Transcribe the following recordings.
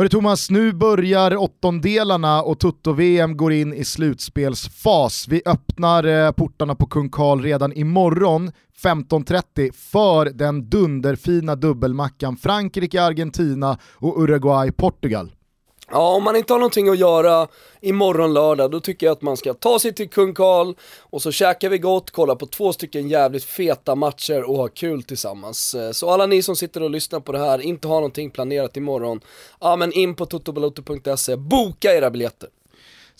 Hörru Thomas, nu börjar åttondelarna och Toto-VM går in i slutspelsfas. Vi öppnar eh, portarna på Kung Karl redan imorgon 15.30 för den dunderfina dubbelmackan Frankrike-Argentina och Uruguay-Portugal. Ja, om man inte har någonting att göra imorgon lördag, då tycker jag att man ska ta sig till Kung Karl och så käkar vi gott, kollar på två stycken jävligt feta matcher och har kul tillsammans. Eh, så alla ni som sitter och lyssnar på det här, inte har någonting planerat imorgon, ja men in på totobaloto.se, boka era biljetter.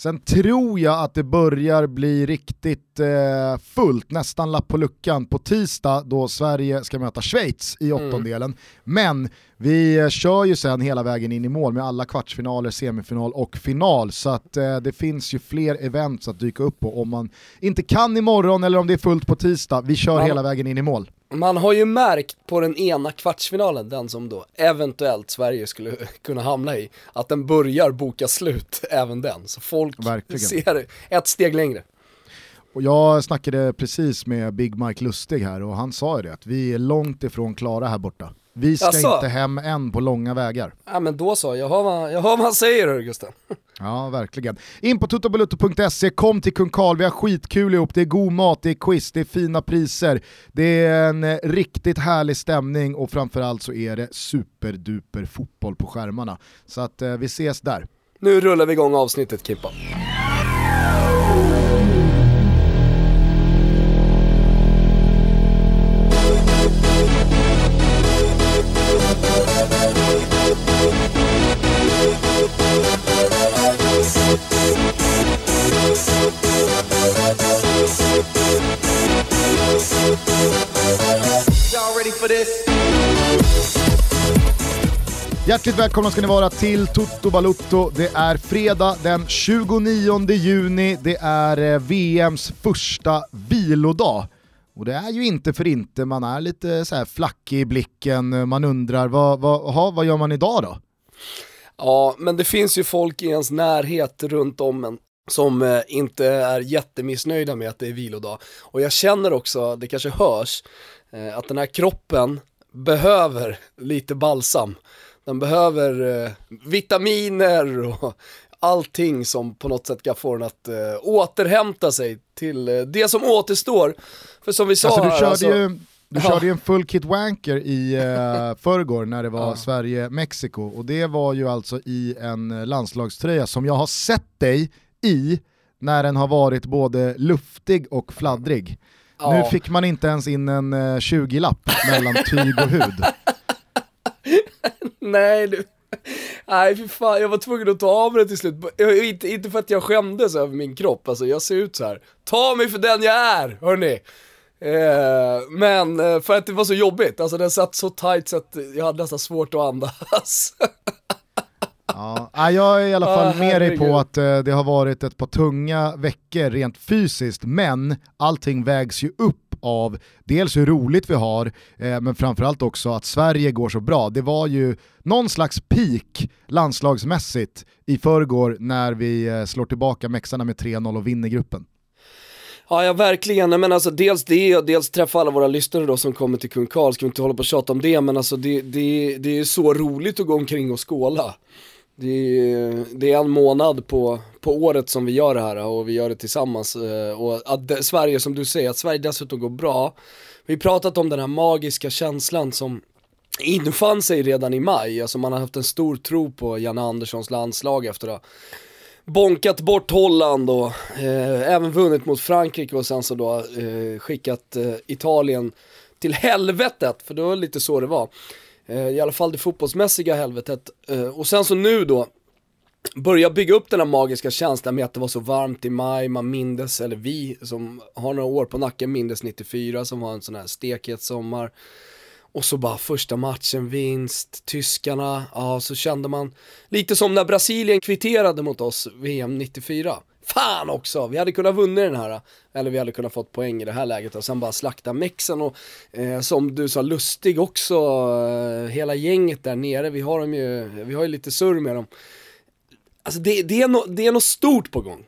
Sen tror jag att det börjar bli riktigt eh, fullt, nästan lapp på luckan, på tisdag då Sverige ska möta Schweiz i mm. åttondelen. Mm. Men vi eh, kör ju sen hela vägen in i mål med alla kvartsfinaler, semifinal och final. Så att eh, det finns ju fler events att dyka upp på om man inte kan imorgon eller om det är fullt på tisdag. Vi kör man, hela vägen in i mål. Man har ju märkt på den ena kvartsfinalen, den som då eventuellt Sverige skulle kunna hamna i, att den börjar boka slut, även den. Så folk Verkligen. ser ett steg längre. Och jag snackade precis med Big Mike Lustig här och han sa ju det, att vi är långt ifrån klara här borta. Vi ska Asså. inte hem än på långa vägar. Ja men då så, jag hör vad, jag hör vad han säger Gusten. Ja, verkligen. In på tuttobalutto.se, kom till Kung Karl, vi har skitkul ihop, det är god mat, det är quiz, det är fina priser, det är en eh, riktigt härlig stämning och framförallt så är det superduper fotboll på skärmarna. Så att eh, vi ses där. Nu rullar vi igång avsnittet Kimpa. Hjärtligt välkomna ska ni vara till Toto Balutto. Det är fredag den 29 juni, det är eh, VMs första vilodag. Och det är ju inte för inte, man är lite så här flackig i blicken, man undrar vad, vad, aha, vad gör man idag då? Ja, men det finns ju folk i ens närhet runt om en som eh, inte är jättemissnöjda med att det är vilodag. Och jag känner också, det kanske hörs, eh, att den här kroppen behöver lite balsam. Den behöver eh, vitaminer och allting som på något sätt kan få den att eh, återhämta sig till eh, det som återstår. För som vi sa alltså, du körde alltså, ju du körde ju en full kit wanker i uh, förrgår när det var ja. Sverige-Mexiko och det var ju alltså i en landslagströja som jag har sett dig i när den har varit både luftig och fladdrig. Ja. Nu fick man inte ens in en uh, 20-lapp mellan tyg och hud. Nej du. Nej för fan, jag var tvungen att ta av mig det till slut. Inte, inte för att jag skämdes över min kropp, alltså jag ser ut så här. Ta mig för den jag är, hörni. Eh, men eh, för att det var så jobbigt, alltså den satt så tight så att jag hade nästan svårt att andas. Ja, jag är i alla fall ah, med dig på att eh, det har varit ett par tunga veckor rent fysiskt, men allting vägs ju upp av dels hur roligt vi har, eh, men framförallt också att Sverige går så bra. Det var ju någon slags peak landslagsmässigt i förrgår när vi eh, slår tillbaka Mexarna med 3-0 och vinner gruppen. Ja, ja verkligen, men alltså dels det och dels träffa alla våra lyssnare då som kommer till Kung Karl, ska vi inte hålla på och tjata om det, men alltså det, det, det är så roligt att gå omkring och skåla. Det är, det är en månad på, på året som vi gör det här och vi gör det tillsammans. Eh, och att Sverige, som du säger, att Sverige dessutom går bra. Vi har pratat om den här magiska känslan som infann sig redan i maj. Alltså man har haft en stor tro på Janne Anderssons landslag efter att ha bonkat bort Holland och eh, även vunnit mot Frankrike och sen så då eh, skickat eh, Italien till helvetet, för det var lite så det var. Eh, I alla fall det fotbollsmässiga helvetet. Eh, och sen så nu då, börja bygga upp den här magiska känslan med att det var så varmt i maj, man mindes, eller vi som har några år på nacken mindes 94 som var en sån här stekhet sommar. Och så bara första matchen, vinst, tyskarna, ja så kände man lite som när Brasilien kvitterade mot oss VM 94. Fan också, vi hade kunnat vunnit den här, eller vi hade kunnat fått poäng i det här läget och sen bara slakta mexen och eh, som du sa, Lustig också, eh, hela gänget där nere, vi har dem ju, vi har ju lite surr med dem. Alltså det, det, är, no, det är något stort på gång.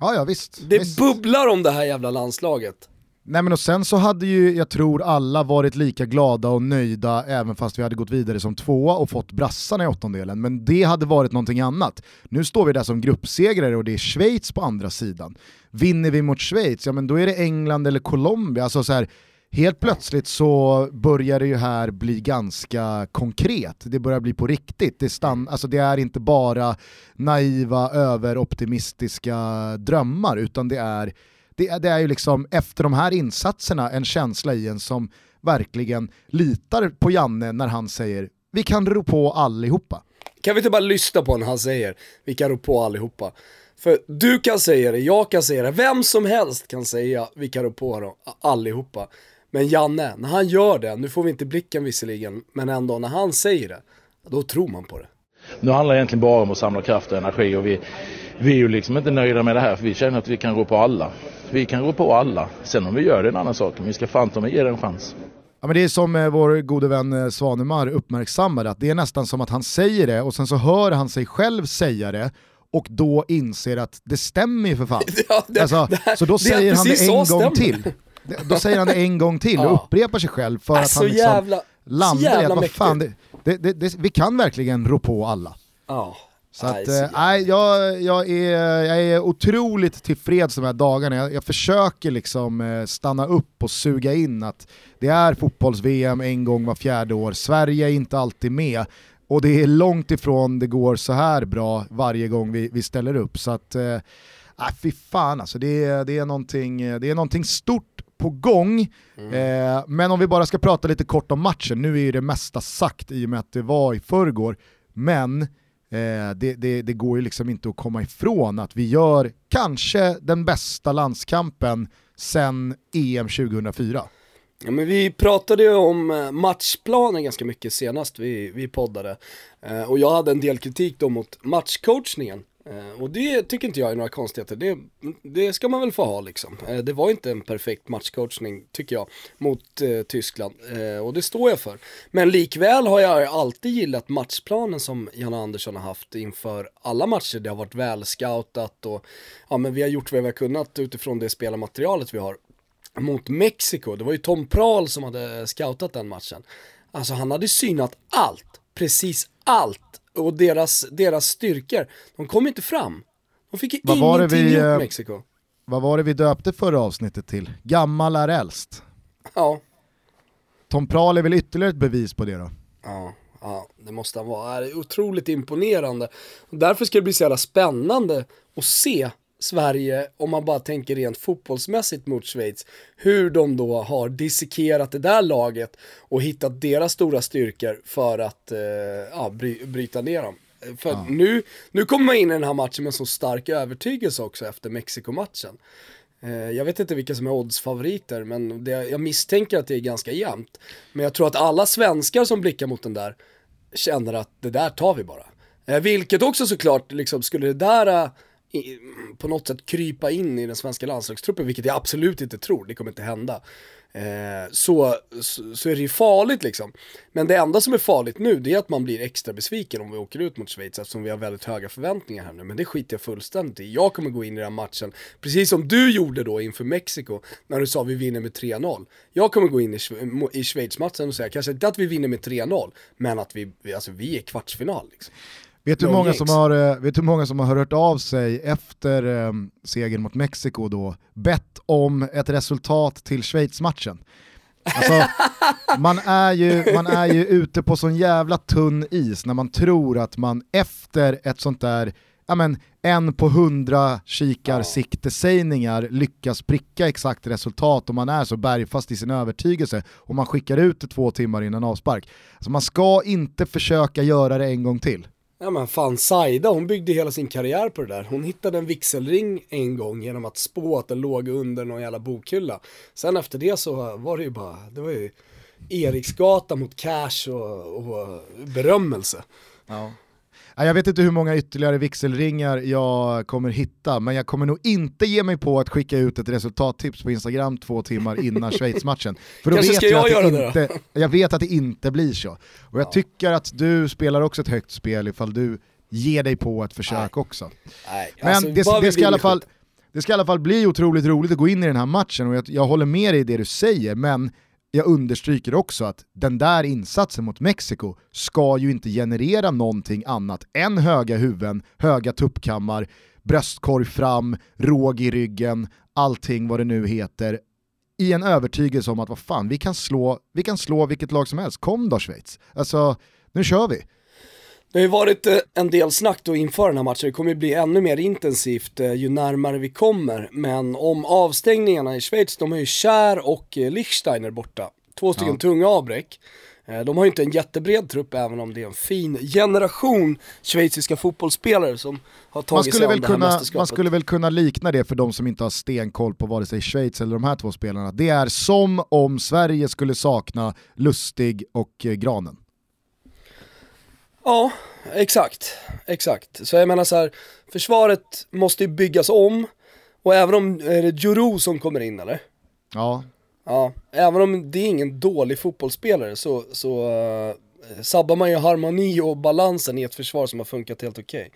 Ja, ja visst. Det visst. bubblar om det här jävla landslaget. Nej men och sen så hade ju, jag tror alla varit lika glada och nöjda även fast vi hade gått vidare som tvåa och fått brassarna i åttondelen. Men det hade varit någonting annat. Nu står vi där som gruppsegrare och det är Schweiz på andra sidan. Vinner vi mot Schweiz, ja men då är det England eller Colombia. Alltså så här, helt plötsligt så börjar det ju här bli ganska konkret. Det börjar bli på riktigt. Det, stann, alltså det är inte bara naiva, överoptimistiska drömmar utan det är det, det är ju liksom efter de här insatserna en känsla i en som verkligen litar på Janne när han säger vi kan ro på allihopa. Kan vi inte bara lyssna på när han säger vi kan ro på allihopa? För du kan säga det, jag kan säga det, vem som helst kan säga vi kan ro på dem, allihopa. Men Janne, när han gör det, nu får vi inte blicken visserligen, men ändå när han säger det, då tror man på det. Nu handlar det egentligen bara om att samla kraft och energi och vi, vi är ju liksom inte nöjda med det här för vi känner att vi kan rå på alla. Vi kan rå på alla. Sen om vi gör det är en annan sak, men vi ska fan ta med ge det en chans. Ja, men det är som eh, vår gode vän eh, Svanemar uppmärksammade, att det är nästan som att han säger det och sen så hör han sig själv säga det och då inser att det stämmer ju för fan. Ja, det, alltså, det, så då det säger han det en gång stämmer. till. Då säger han det en gång till och Ja. upprepar sig själv för att Så han liksom jävla, så landar i att jävla vad fan, mäktigt. det, det, det, vi kan verkligen rå på alla. Ja. Så Nej, att, så eh, nej, jag, jag, är, jag är otroligt tillfreds de här dagarna. Jag, jag försöker liksom eh, stanna upp och suga in att det är fotbolls-VM en gång var fjärde år, Sverige är inte alltid med. Och det är långt ifrån det går så här bra varje gång vi, vi ställer upp. Så att, nej, fy fan alltså, det är, det, är någonting, det är någonting stort på gång. Eh, men om vi bara ska prata lite kort om matchen, nu är ju det mesta sagt i och med att det var i förrgår. Men Eh, det, det, det går ju liksom inte att komma ifrån att vi gör kanske den bästa landskampen sen EM 2004. Ja, men vi pratade ju om eh, matchplanen ganska mycket senast vi, vi poddade. Eh, och jag hade en del kritik då mot matchcoachningen. Eh, och det tycker inte jag är några konstigheter. Det, det ska man väl få ha liksom. Eh, det var inte en perfekt matchcoachning tycker jag mot eh, Tyskland. Eh, och det står jag för. Men likväl har jag alltid gillat matchplanen som Janne Andersson har haft inför alla matcher. Det har varit väl scoutat och ja, men vi har gjort vad vi har kunnat utifrån det spelarmaterialet vi har mot Mexiko. Det var ju Tom Prahl som hade scoutat den matchen. Alltså han hade synat allt, precis allt. Och deras, deras styrkor, de kom inte fram. De fick ju Vad ingenting vi, gjort eh, Mexiko. Vad var det vi döpte förra avsnittet till? Gammal är äldst. Ja, Tom Prahl är väl ytterligare ett bevis på det då? ja, ja, det måste han vara. Det är otroligt imponerande. Därför ska det bli så jävla spännande att se Sverige, om man bara tänker rent fotbollsmässigt mot Schweiz, hur de då har dissekerat det där laget och hittat deras stora styrkor för att eh, ja, bry, bryta ner dem. För nu, nu kommer man in i den här matchen med så stark övertygelse också efter Mexiko-matchen. Eh, Jag vet inte vilka som är oddsfavoriter, men det, jag misstänker att det är ganska jämnt. Men jag tror att alla svenskar som blickar mot den där känner att det där tar vi bara. Eh, Vilket också såklart, liksom, skulle det där eh, i, på något sätt krypa in i den svenska landslagstruppen, vilket jag absolut inte tror, det kommer inte hända. Eh, så, så, så är det ju farligt liksom. Men det enda som är farligt nu, det är att man blir extra besviken om vi åker ut mot Schweiz eftersom vi har väldigt höga förväntningar här nu. Men det skiter jag fullständigt i. Jag kommer gå in i den här matchen, precis som du gjorde då inför Mexiko, när du sa vi vinner med 3-0. Jag kommer gå in i, i Schweiz-matchen och säga, kanske inte att vi vinner med 3-0, men att vi- alltså, vi är kvartsfinal liksom. Vet du hur No många jinx. som har, eh, vet du hur många som har hört av sig efter eh, segern mot Mexiko då, bett om ett resultat till Schweiz-matchen? Alltså, man, är ju, man är ju ute på sån jävla tunn is när man tror att man efter ett sånt där, ja men en på hundra kikarsiktesägningar lyckas pricka exakt resultat och man är så bergfast i sin övertygelse och man skickar ut det två timmar innan avspark. Alltså man ska inte försöka göra det en gång till. Ja men fan Saida, hon byggde hela sin karriär på det där. Hon hittade en vigselring en gång genom att spå att den låg under någon jävla bokhylla. Sen efter det så var det ju bara, det var ju Eriksgata mot cash och, och berömmelse. Ja, jag vet inte hur många ytterligare vigselringar jag kommer hitta, men jag kommer nog inte ge mig på att skicka ut ett resultattips på Instagram två timmar innan Schweiz-matchen. För då Kanske vet ska jag, jag göra det inte, jag vet att det inte blir så. Och jag tycker att du spelar också ett högt spel ifall du ger dig på ett försök också. Nej, Men alltså, det, det, ska i alla fall, det ska i alla fall bli otroligt roligt att gå in i den här matchen och jag, jag håller med dig i det du säger, men jag understryker också att den där insatsen mot Mexiko ska ju inte generera någonting annat än höga huvuden, höga tuppkammar, bröstkorg fram, råg i ryggen, allting vad det nu heter, i en övertygelse om att vad fan, vi kan slå, vi kan slå vilket lag som helst. Kom då Schweiz. Alltså, nu kör vi. Det har ju varit eh, en del snack då inför den här matchen, det kommer ju bli ännu mer intensivt eh, ju närmare vi kommer. Men om avstängningarna i Schweiz, de är ju Kär och eh, Lichsteiner borta. Två stycken ja. tunga avbräck. De har ju inte en jättebred trupp även om det är en fin generation schweiziska fotbollsspelare som har tagit man sig an det här kunna, mästerskapet. Man skulle väl kunna likna det för de som inte har stenkoll på vare sig Schweiz eller de här två spelarna. Det är som om Sverige skulle sakna Lustig och Granen. Ja, exakt. Exakt. Så jag menar så här, försvaret måste ju byggas om. Och även om, är det Juru som kommer in eller? Ja. Ja, även om det är ingen dålig fotbollsspelare så, så uh, sabbar man ju harmoni och balansen i ett försvar som har funkat helt okej. Okay.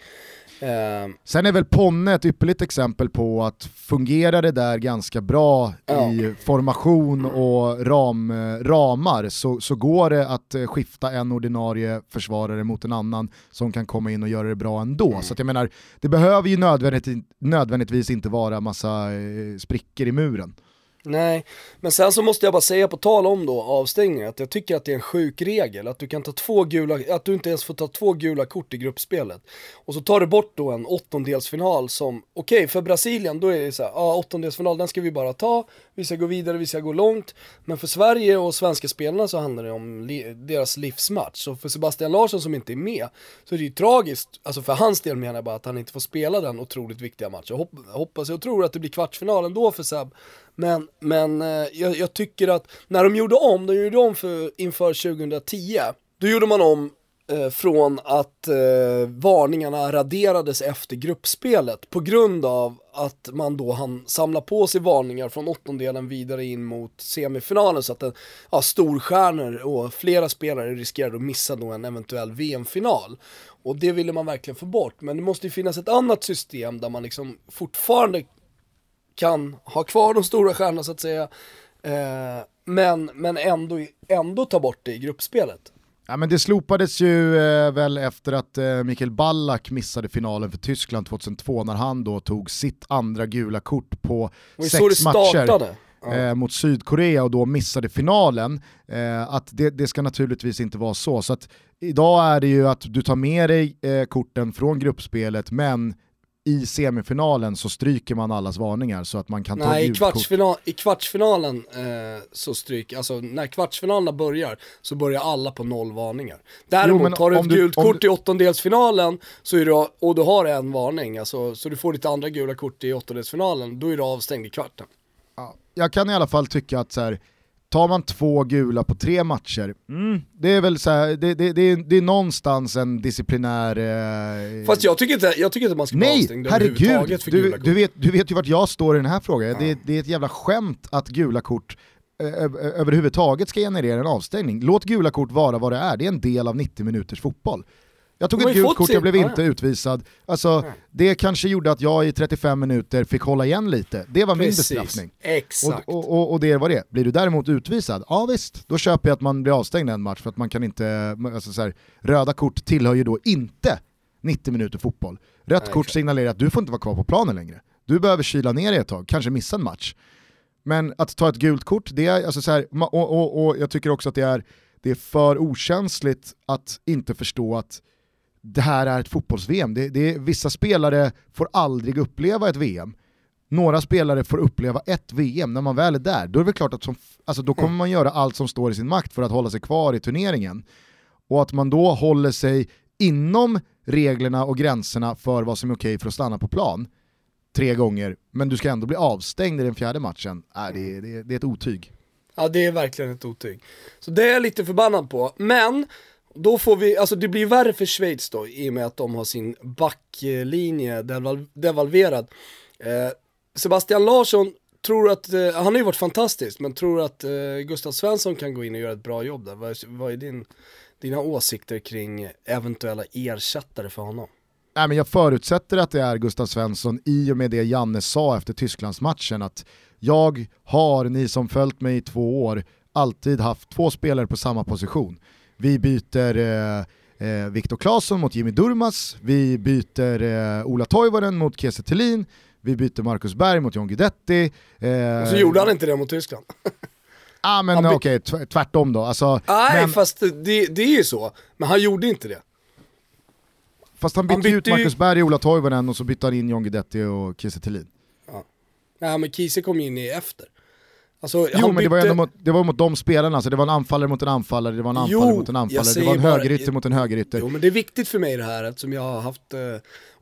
Eh, Sen är väl Ponne ett ypperligt exempel på att fungerar det där ganska bra ja. i formation och ram, ramar så, så går det att skifta en ordinarie försvarare mot en annan som kan komma in och göra det bra ändå. Mm. Så jag menar, det behöver ju nödvändigt, nödvändigtvis inte vara massa eh, sprickor i muren. Nej, men sen så måste jag bara säga på tal om då avstängningar att jag tycker att det är en sjuk regel att du kan ta två gula, att du inte ens får ta två gula kort i gruppspelet. Och så tar du bort då en åttondelsfinal som, okej okay, för Brasilien då är det så här, ja åttondelsfinal den ska vi bara ta, vi ska gå vidare, vi ska gå långt. Men för Sverige och svenska spelarna så handlar det om li deras livsmatch. Och för Sebastian Larsson som inte är med, så är det ju tragiskt, alltså för hans del menar jag bara att han inte får spela den otroligt viktiga matchen. Jag hoppas och tror att det blir kvartsfinal ändå för Seb. Men, men eh, jag, jag, tycker att när de gjorde om, de gjorde om för, inför 2010, då gjorde man om eh, från att eh, varningarna raderades efter gruppspelet på grund av att man då hann samla på sig varningar från åttondelen vidare in mot semifinalen så att en, ja, storstjärnor och flera spelare riskerade att missa då en eventuell VM-final. Och det ville man verkligen få bort, men det måste ju finnas ett annat system där man liksom fortfarande kan ha kvar de stora stjärnorna så att säga, eh, men, men ändå, ändå ta bort det i gruppspelet. Ja, men det slopades ju eh, väl efter att eh, Mikael Ballack missade finalen för Tyskland 2002 när han då tog sitt andra gula kort på sex matcher eh, mot Sydkorea och då missade finalen. Eh, att det, det, ska naturligtvis inte vara så. Så att idag är det ju att du tar med dig eh, korten från gruppspelet men i semifinalen så stryker man allas varningar så att man kan Nej, ta Nej, i, kvartsfinal, i kvartsfinalen eh, så stryker, alltså när kvartsfinalerna börjar så börjar alla på noll varningar. Däremot jo, tar du ett gult kort du... i åttondelsfinalen så är du, och du har en varning, alltså, så du får ditt andra gula kort i åttondelsfinalen, då är du avstängd i kvarten. Ja, jag kan i alla fall tycka att så här, tar man två gula på tre matcher, mm, det är väl så här, det, det, det, är, det är någonstans en disciplinär... Eh... Fast jag tycker inte, jag tycker inte man ska vara avstängd herregud, för du, gula kort. du, vet, du vet ju vart jag står i den här frågan. Ja. Det, det är ett jävla skämt att gula kort överhuvudtaget ska generera en avstängning. Låt gula kort vara vad det är, det är en del av 90 minuters fotboll. Jag tog ett gult kort, jag blev inte utvisad. Alltså, det kanske gjorde att jag i 35 minuter fick hålla igen lite. Det var Precis. min bestraffning. Exakt. Och, och, och, det var det. Blir du däremot utvisad, ja visst, då köper jag att man blir avstängd en match för att man kan inte, alltså så här, röda kort tillhör ju då inte 90 minuter fotboll. Rött Nej, kort signalerar att du får inte vara kvar på planen längre. Du behöver kyla ner dig ett tag, kanske missa en match. Men att ta ett gult kort, det är, alltså så här, och, och, och jag tycker också att det är, det är för okänsligt att inte förstå att det här är ett fotbolls-VM. Det, det, vissa spelare får aldrig uppleva ett VM. Några spelare får uppleva ett VM, när man väl är där, då är det klart att som, alltså då kommer man göra allt som står i sin makt för att hålla sig kvar i turneringen. Och att man då håller sig inom reglerna och gränserna för vad som är okej för att stanna på plan tre gånger, men du ska ändå bli avstängd i den fjärde matchen, äh, det, det, det är ett otyg. Ja det är verkligen ett otyg. Så det är jag lite förbannad på, men då får vi, alltså det blir värre för Schweiz då i och med att de har sin backlinje deval devalverad. Eh, Sebastian Larsson tror att, eh, han har ju varit fantastisk, men tror att eh, Gustav Svensson kan gå in och göra ett bra jobb där. Vad, vad är din, dina åsikter kring eventuella ersättare för honom? Nej, men jag förutsätter att det är Gustav Svensson i och med det Janne sa efter Tysklandsmatchen att jag har, ni som följt mig i två år, alltid haft två spelare på samma position. Vi byter eh, eh, Viktor Claesson mot Jimmy Durmas, vi byter eh, Ola Toivonen mot Kiese Thelin, vi byter Marcus Berg mot John Guidetti. Eh, och så gjorde han inte det mot Tyskland. ah, men okej, okay, tvärtom då. Alltså, Nej, men... fast det, det är ju så. Men han gjorde inte det. Fast han bytte, han bytte ut Marcus Berg och Ola Toivonen och så bytte han in John Guidetti och Kiese Thelin. Ja. Nej men Kiese kom in i efter. Alltså, jo men det var, mot, det var mot de spelarna, alltså det var en anfallare mot en anfallare, det var en anfallare jo, mot en anfallare, det var en högerytter mot en högerytter. Jo men det är viktigt för mig det här, eftersom jag har haft eh,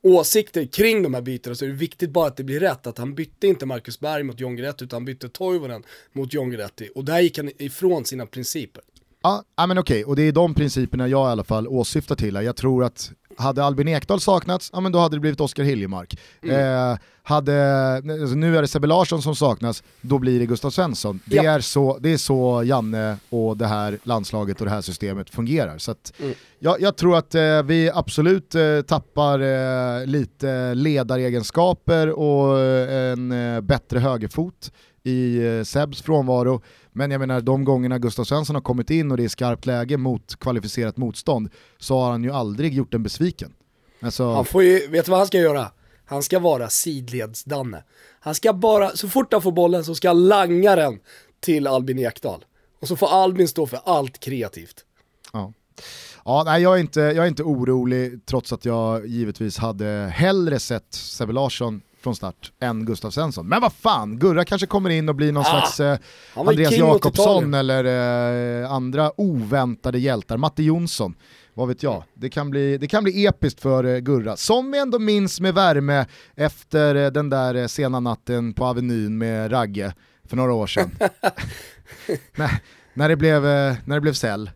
åsikter kring de här bytena så är det viktigt bara att det blir rätt. Att han bytte inte Marcus Berg mot John Guidetti utan han bytte Toivonen mot John Guidetti. Och där gick han ifrån sina principer. Ja, men okej, och det är de principerna jag i alla fall åsyftar till. Jag tror att hade Albin Ekdal saknats, ja men då hade det blivit Oskar Hiljemark. Mm. Eh, hade, alltså nu är det Sebbe Larsson som saknas, då blir det Gustav Svensson. Det, ja. är så, det är så Janne och det här landslaget och det här systemet fungerar. Så att, mm. jag, jag, tror att eh, vi absolut eh, tappar eh, lite ledaregenskaper och eh, en eh, bättre högerfot i Sebs frånvaro. Men jag menar de gångerna Gustav Svensson har kommit in och det är skarpt läge mot kvalificerat motstånd så har han ju aldrig gjort en besviken. Alltså... Han får ju, vet du vad han ska göra? Han ska vara sidleds-Danne. Han ska bara, så fort han får bollen så ska han langa den till Albin Ekdal. Och så får Albin stå för allt kreativt. Ja. Ja, nej, jag, är inte, jag är inte orolig trots att jag givetvis hade hellre sett Sebbe Larsson från start än Gustav Svensson. Men vad fan, Gurra kanske kommer in och blir någon ah, slags eh, Andreas Jakobsson eller eh, andra oväntade hjältar. Matte Jonsson, vad vet jag. Det kan bli, det kan bli episkt för eh, Gurra, som vi ändå minns med värme efter eh, den där eh, sena natten på Avenyn med Ragge för några år sedan. när, när, det blev, när det blev cell.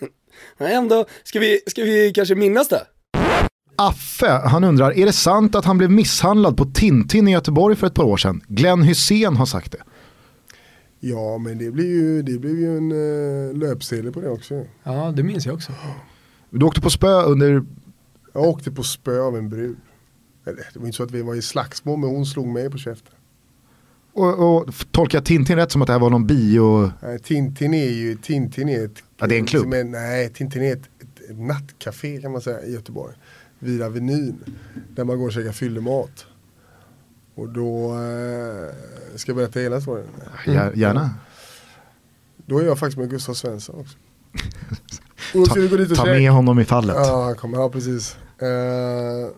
Nej, ändå, ska vi, ska vi kanske minnas det? Affe, han undrar, är det sant att han blev misshandlad på Tintin i Göteborg för ett par år sedan? Glenn Hussein har sagt det. Ja, men det blev ju, det blev ju en uh, löpsedel på det också. Ja, det minns jag också. Du åkte på spö under... Jag åkte på spö av en brud. Det var inte så att vi var i slagsmål, men hon slog mig på käften. Och, och tolkar jag Tintin rätt som att det här var någon bio? Nej, Tintin är ju, Tintin är ett... Ja, det är en klubb? nej, Tintin är ett, ett, ett nattcafé kan man säga i Göteborg vid Avenyn. Där man går och käkar fyllemat. Och då, eh, ska jag berätta hela storyn? Mm. Gärna. Då är jag faktiskt med Gustav Svensson också. ta, ta med honom i fallet. Ja, han kommer, ja precis. Uh,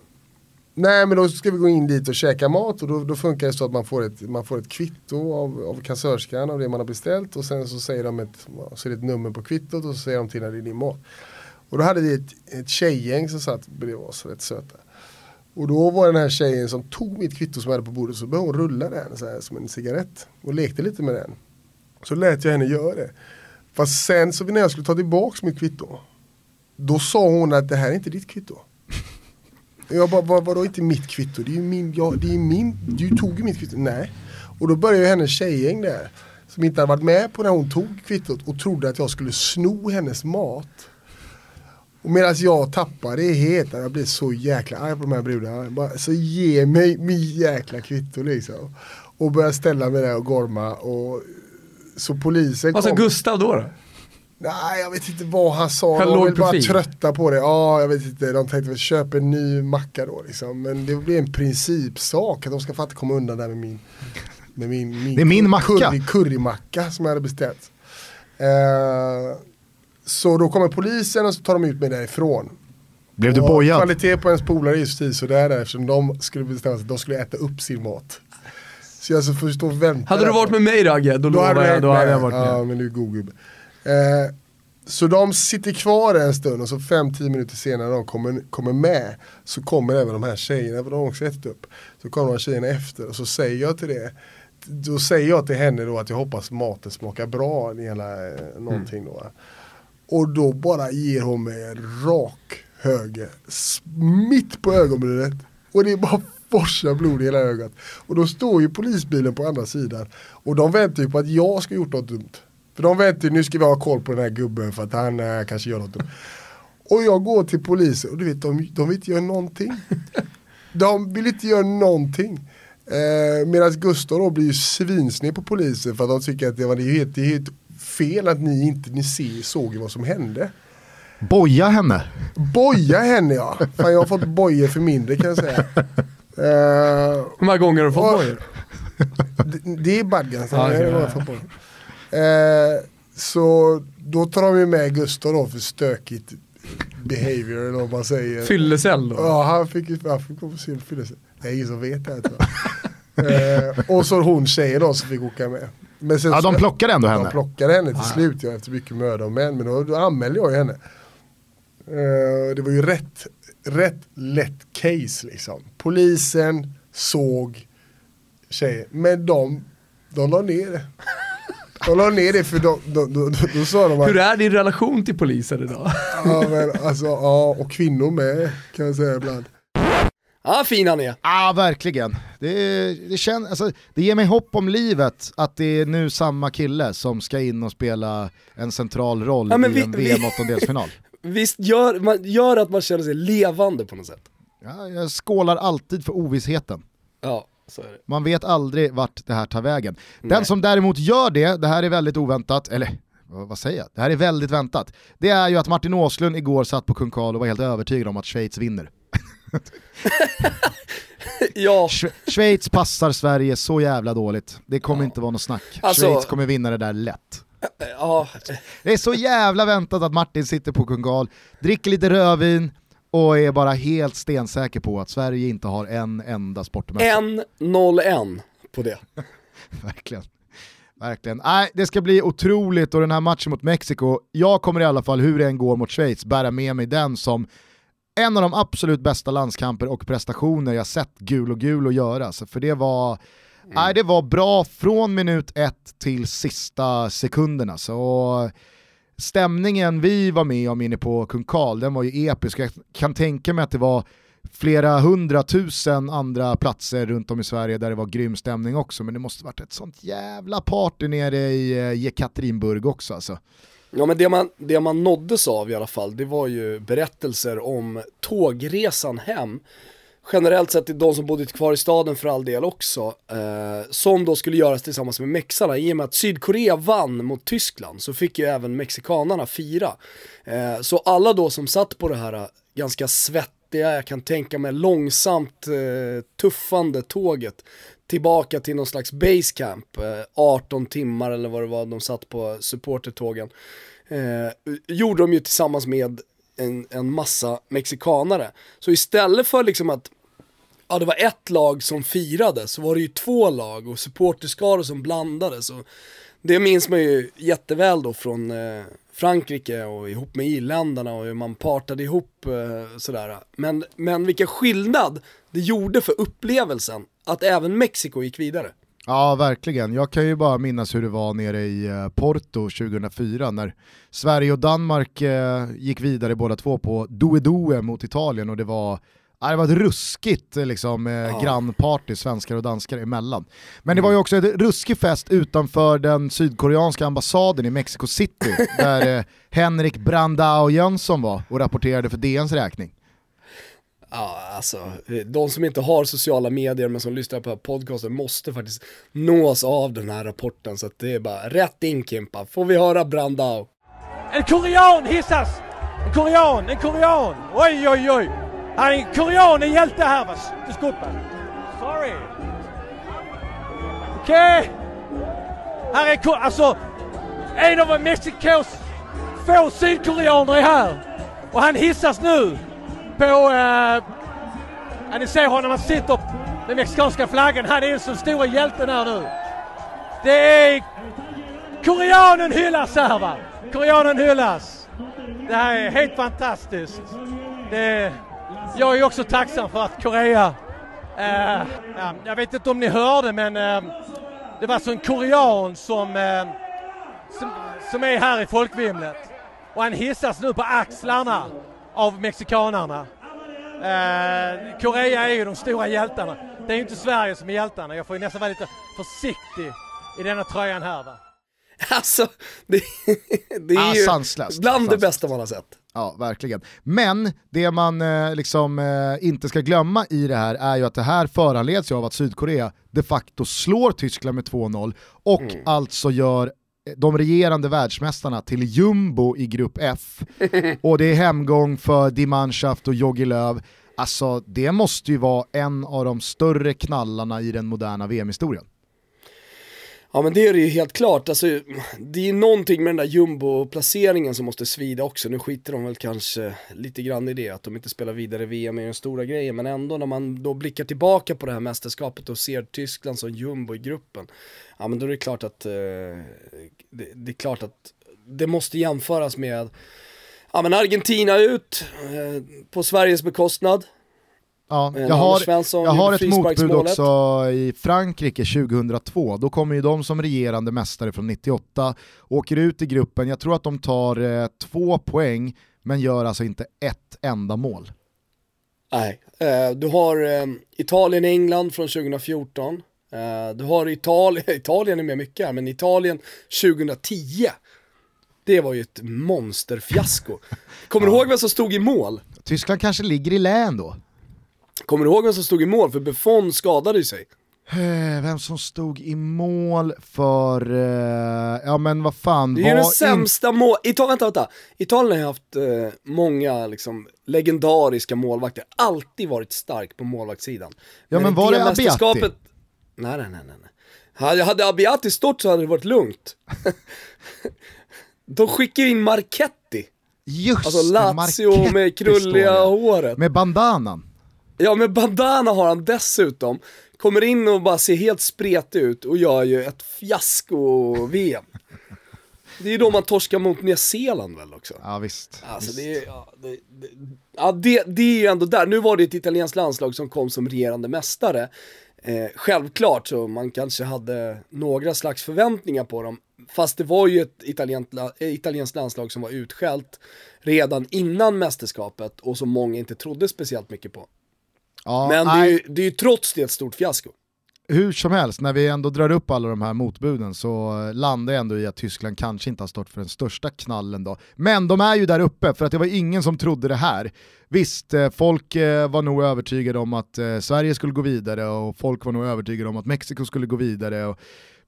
nej men då ska vi gå in dit och käka mat och då, då funkar det så att man får ett, man får ett kvitto av, av kassörskan av det man har beställt och sen så säger de ett, så är det ett nummer på kvittot och så säger de till när det är din mat. Och då hade vi ett, ett tjejgäng som satt bredvid oss, rätt söta. Och då var den här tjejen som tog mitt kvitto som jag hade på bordet så började hon rulla den så här, som en cigarett. Och lekte lite med den. Så lät jag henne göra det. Fast sen så när jag skulle ta tillbaks mitt kvitto. Då sa hon att det här är inte ditt kvitto. Jag bara, vad, vadå inte mitt kvitto? Det är ju min, ja, det är min, du tog ju mitt kvitto. Nej. Och då började ju hennes tjejgäng där. Som inte hade varit med på när hon tog kvittot och trodde att jag skulle sno hennes mat. Och medan jag tappar det helt, jag blir så jäkla arg på de här brudarna. Bara, så ge mig min jäkla kvitto liksom. Och börjar ställa mig där och gorma. Och, så polisen Vad sa Gustav då? då? Nej jag vet inte vad han sa, han de var bara trötta på det. Ja jag vet inte, de tänkte väl köpa en ny macka då liksom. Men det blir en principsak att de ska fatta komma undan där med min med min, min, det är min macka. Curry, currymacka som jag hade beställt. Uh, så då kommer polisen och så tar de ut mig därifrån. Blev du bojad? Kvalitet på ens polare är ju sådär där eftersom de skulle bestämma sig att de skulle äta upp sin mat. Så jag alltså får stå och vänta. Hade du varit med mig Ragge, då, då lovar jag, då hade jag varit med. Ja men du är god gubbe. Eh, så de sitter kvar en stund och så 5-10 minuter senare när de kommer, kommer med så kommer även de här tjejerna, för de har också ätit upp. Så kommer de här tjejerna efter och så säger jag till det då säger jag till henne då att jag hoppas maten smakar bra, hela, eh, någonting då. Och då bara ger hon mig en rak höger, mitt på ögonbrynet. Och det är bara forsar blod i hela ögat. Och då står ju polisbilen på andra sidan. Och de väntar ju på att jag ska gjort något dumt. För de väntar ju, nu ska vi ha koll på den här gubben för att han äh, kanske gör något dumt. Och jag går till polisen och du vet, de, de vill inte göra någonting. De vill inte göra någonting. Eh, Medan Gustav då blir ju svinsned på polisen för att de tycker att det var det är helt, det är helt fel att ni inte ni ser, såg vad som hände. Boja henne. Boja henne ja. Fan jag har fått bojor för mindre kan jag säga. Eh, Hur många gånger har du fått bojor? det, det är badgan. Ja, okej, ja. Eh, så då tar de ju med Gustav då för stökigt behavior eller vad man säger. Fyllecell då? Ja, han fick ju han fick gå på sin fyllelse. Det är ingen som vet det här tror jag. eh, och så hon tjejen då som fick åka med. Men sen Ja, de plockade ändå henne. De plockade henne till slut ja, efter mycket möda och men. Men då, då anmälde jag ju henne. Eh, det var ju rätt, rätt lätt case liksom. Polisen såg tjejen. Men de, de la ner det. De la ner det för de, de, de, då sa de att, Hur är din relation till polisen idag? ja, men, alltså, ja, och kvinnor med kan jag säga ibland. Ja, fin han är. Ja, verkligen. Det, det, kän, alltså, det ger mig hopp om livet att det är nu samma kille som ska in och spela en central roll Ja, i vi- en VM-åttondelsfinal. Visst gör, man, gör att man känner sig levande på något sätt. Ja, jag skålar alltid för ovissheten. Ja, så är det. Man vet aldrig vart det här tar vägen. Den Nej. som däremot gör det, det här är väldigt oväntat, eller vad vad säger jag? Det här är väldigt väntat. Det är ju att Martin Åslund igår satt på Kung Karl och var helt övertygad om att Schweiz vinner. Ja, Sch- Schweiz passar Sverige så jävla dåligt. Det kommer inte vara något snack. Alltså- Schweiz kommer vinna det där lätt. ja, Det är så jävla väntat att Martin sitter på Kung Karl, dricker lite rödvin och är bara helt stensäker på att Sverige inte har en enda sportmästare. 1-0-1 på det. Verkligen. Verkligen. Nej, det ska bli otroligt och den här matchen mot Mexiko, jag kommer i alla fall hur det än går mot Schweiz bära med mig den som en av de absolut bästa landskamper och prestationer jag sett gul och gul att göra. Så för det var, nej, det var bra från minut ett till sista sekunderna. Så stämningen vi var med om inne på Kung Karl, den var ju episk. Jag kan tänka mig att det var flera hundratusen andra platser runt om i Sverige där det var grym stämning också, men det måste varit ett sånt jävla party nere i eh, Jekaterinburg också alltså. Ja men det man, det man nåddes av i alla fall, det var ju berättelser om tågresan hem. Generellt sett till de som bodde kvar i staden för all del också. Eh, som då skulle göras tillsammans med mexarna. I och med att Sydkorea vann mot Tyskland så fick ju även mexikanarna fira. Eh, så alla då som satt på det här eh, ganska svettiga, jag kan tänka mig långsamt eh, tuffande tåget tillbaka till någon slags basecamp, eh, 18 timmar eller vad det var de satt på supportertågen. Eh, gjorde de ju tillsammans med en, en massa mexikanare. Så istället för liksom att ja, det var ett lag som firade så var det ju två lag och supporterskaror som blandades. Och det minns man ju jätteväl då från eh, Frankrike och ihop med irländarna och hur man partade ihop eh, sådär. Men, men vilken skillnad det gjorde för upplevelsen att även Mexiko gick vidare. Ja, verkligen. Jag kan ju bara minnas hur det var nere i eh, Porto 2004 när Sverige och Danmark eh, gick vidare båda två på Due-Due mot Italien och det var ja, det var ett ruskigt eh, liksom, eh, grannparty, svenskar och danskar emellan. Men det var ju också ett ruskig fest utanför den sydkoreanska ambassaden i Mexico City där Henrik Brandao Jönsson var och rapporterade för DNs räkning. Ja, alltså, de som inte har sociala medier men som lyssnar på podcasten måste faktiskt nås av den här rapporten. Så att det är bara rätt in Kimpa, får vi höra Brandao. En korean hissas! En korean, en korean! Oj, oj, oj! Han är en korean, en hjälte här va? Desculpa. Sorry. Okej. Här är ko- alltså en av Mexikos få sydkoreaner är här. Och han hissas nu på... Eh, ja, ni ser honom, han sitter med mexikanska flaggan. Han är en så stora hjälten här nu. Det är Koreanen hyllas här va! Koreanen hyllas! Det här är helt fantastiskt. Det, jag är också tacksam för att Korea... eh, ja, jag vet inte om ni hörde men eh, det var alltså en korean som, eh, som, som är här i folkvimlet. Och han hissas nu på axlarna av mexikanarna. Eh, Korea är ju de stora hjältarna. Det är ju inte Sverige som är hjältarna. Jag får ju nästan vara lite försiktig i denna tröjan här va. Alltså, det, det är Ah, ju sanslöst. bland det Sanslöst. bästa man har sett. Ja, verkligen. Men det man eh, liksom eh, inte ska glömma i det här är ju att det här föranleds ju av att Sydkorea de facto slår Tyskland med 2-0 och alltså gör de regerande världsmästarna till jumbo i grupp F. och det är hemgång för Die Mannschaft och Jogi Löw. Alltså det måste ju vara en av de större knallarna i den moderna VM-historien. Ja men det är det ju helt klart, alltså, det är någonting med den där jumbo-placeringen som måste svida också. Nu skiter de väl kanske lite grann i det, att de inte spelar vidare VM är den stora grejen. Men ändå när man då blickar tillbaka på det här mästerskapet och ser Tyskland som jumbo i gruppen. Ja men då är det klart att, eh, det, det är klart att det måste jämföras med Ja men Argentina ut eh, på Sveriges bekostnad. Ja, Eh, jag har, Svensson jag har ett motbud också i Frankrike 2002. Då kommer ju de som regerande mästare från 98, åker ut i gruppen, jag tror att de tar eh, två poäng, men gör alltså inte ett enda mål. Nej, eh, du har eh, Italien-England från 2014. Eh, du har Italien, Italien är med mycket här, men Italien 2010. Det var ju ett monsterfiasko. Kommer du ihåg vem som stod i mål? Tyskland kanske ligger i län då. Kommer du ihåg vem som stod i mål? För Buffon skadade ju sig. Eh, Vem som stod i mål för, eh, ja men vad fan Det är ju den in- sämsta mål... Italien, vänta, vänta. Italien har haft eh, många liksom, legendariska målvakter. Alltid varit stark på målvaktssidan. Ja, men i var det mästerskapet- Abbiati? Nej, nej, nej, nej. Hade, hade Abbiati stått så hade det varit lugnt. De skickar in Marchetti. Just Alltså Lazio Marchetti med krulliga håret. Med bandanan. Ja, med bandana har han dessutom. Kommer in och bara ser helt spretig ut och gör ju ett fiasko-VM. Det är ju då man torskar mot Nya Zeeland väl också? Ja visst. Alltså visst. det, är- ja, det, det, ja, det, det är ju ändå där, nu var det ett italienskt landslag som kom som regerande mästare. Eh, självklart så man kanske hade några slags förväntningar på dem, fast det var ju ett italienskt, eh, italienskt landslag som var utskällt redan innan mästerskapet och som många inte trodde speciellt mycket på. Ja, Men det är, ju, det är ju trots det ett stort fiasko. hur som helst, när vi ändå drar upp alla de här motbuden så landar jag ändå i att Tyskland kanske inte har stått för den största knallen då. Men de är ju där uppe, för att det var ingen som trodde det här. Visst, eh, folk eh, var nog övertygade om att eh, Sverige skulle gå vidare och folk var nog övertygade om att Mexiko skulle gå vidare. Och,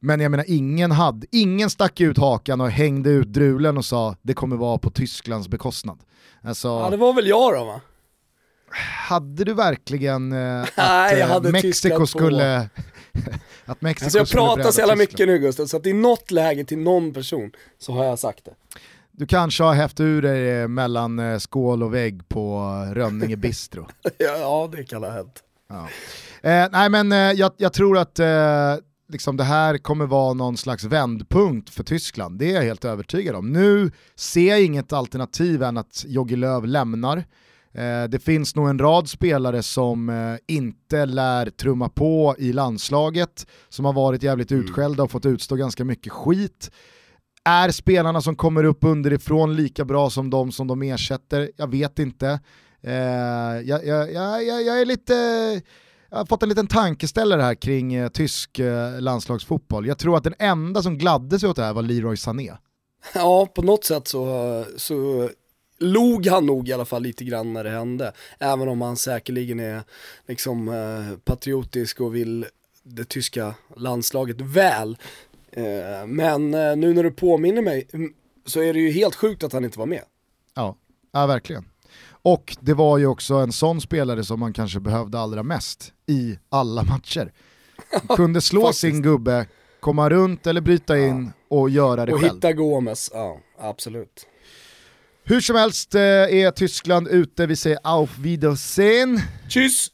men jag menar, ingen, hade, ingen stack ut hakan och hängde ut drulen och sa det kommer vara på Tysklands bekostnad. Alltså, Ja det var väl jag då va? Hade du verkligen eh, att Nej, jag eh, hade Mexiko skulle... att Mexiko Alltså jag skulle pratar så jävla mycket nu Gustav, så att i något läge till någon person så har jag sagt det. Du kanske har hävt ur dig eh, mellan eh, skål och vägg på Rönninge Bistro. Ja, ja det kan ha hänt. Ja. Eh, nej men eh, jag, jag tror att eh, liksom det här kommer vara någon slags vändpunkt för Tyskland, det är jag helt övertygad om. Nu ser jag inget alternativ än att Jogi Löw lämnar. Eh, det finns nog en rad spelare som eh, inte lär trumma på i landslaget, som har varit jävligt utskällda och fått utstå ganska mycket skit. Är spelarna som kommer upp underifrån lika bra som de som de ersätter? Jag vet inte. Eh, jag, jag, jag, jag, jag är lite... Jag har fått en liten tankeställare här kring eh, tysk eh, landslagsfotboll. Jag tror att den enda som gladde sig åt det här var Leroy Sané. Ja, på något sätt så, så log han nog i alla fall lite grann när det hände. Även om han säkerligen är liksom eh, patriotisk och vill det tyska landslaget väl. Eh, men eh, nu när du påminner mig mm, så är det ju helt sjukt att han inte var med. Ja, ja verkligen. Och det var ju också en sån spelare som man kanske behövde allra mest i alla matcher. Kunde slå sin gubbe, komma runt eller bryta in och göra det Och själv. hitta Gomes, ja absolut. Hur som helst eh, är Tyskland ute, vi säger auf Wiedersehen. Tschüss!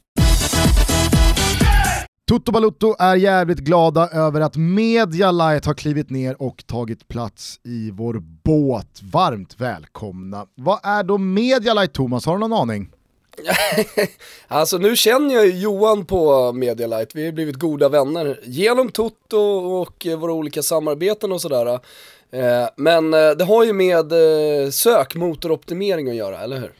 Toto Balutto är jävligt glada över att Media Light har klivit ner och tagit plats i vår båt. Varmt välkomna. Vad är då Media Light Thomas, har du någon aning? Alltså nu känner jag ju Johan på Medialight, vi har blivit goda vänner genom Toto och våra olika samarbeten och sådär. Eh, Men eh, det har ju med eh, sökmotoroptimering att göra, eller hur?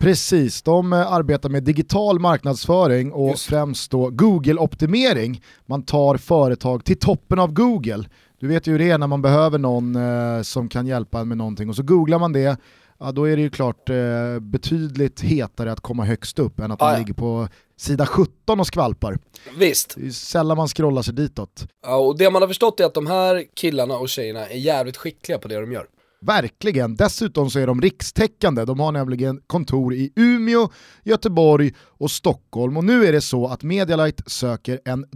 Precis, de arbetar med digital marknadsföring och Just. främst då Google-optimering. Man tar företag till toppen av Google. Du vet ju hur det är när man behöver någon som kan hjälpa en med någonting och så googlar man det, ja, då är det ju klart eh, betydligt hetare att komma högst upp än att man ja. ligger på sida 17 och skvalpar. Visst. Det är sällan man scrollar sig ditåt. Ja, och det man har förstått är att de här killarna och tjejerna är jävligt skickliga på det de gör. Verkligen, dessutom så är de rikstäckande. De har nämligen kontor i Umeå, Göteborg och Stockholm. Och nu är det så att Medialight söker en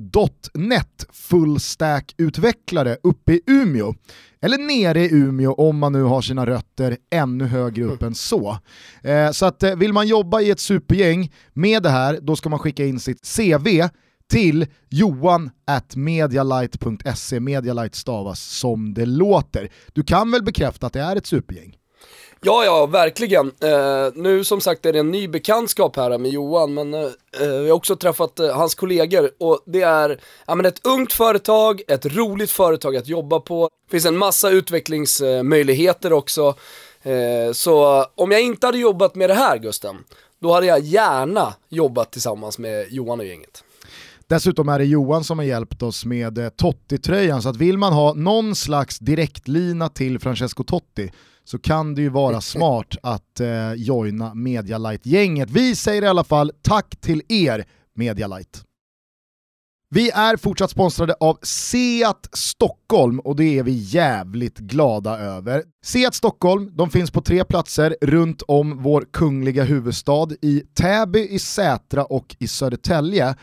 .NET fullstack-utvecklare uppe i Umeå. Eller nere i Umeå om man nu har sina rötter ännu högre upp än så. Eh, så att eh, vill man jobba i ett supergäng med det här, då ska man skicka in sitt CV till johan at medialight.se. Medialight stavas som det låter. Du kan väl bekräfta att det är ett supergäng? Ja, ja, verkligen. Eh, nu som sagt är det en ny bekantskap här med Johan, men eh, eh, vi har också träffat eh, hans kollegor och det är ja, men ett ungt företag, ett roligt företag att jobba på. Det finns en massa utvecklingsmöjligheter också. Eh, så om jag inte hade jobbat med det här Gusten, då hade jag gärna jobbat tillsammans med Johan och gänget. Dessutom är det Johan som har hjälpt oss med eh, Totti-tröjan, så att vill man ha någon slags direktlina till Francesco Totti så kan det ju vara smart att eh, joina Medialight-gänget. Vi säger i alla fall tack till er Medialight. Vi är fortsatt sponsrade av Seat Stockholm och det är vi jävligt glada över. Seat Stockholm, de finns på tre platser runt om vår kungliga huvudstad i Täby, i Sätra och i Södertälje.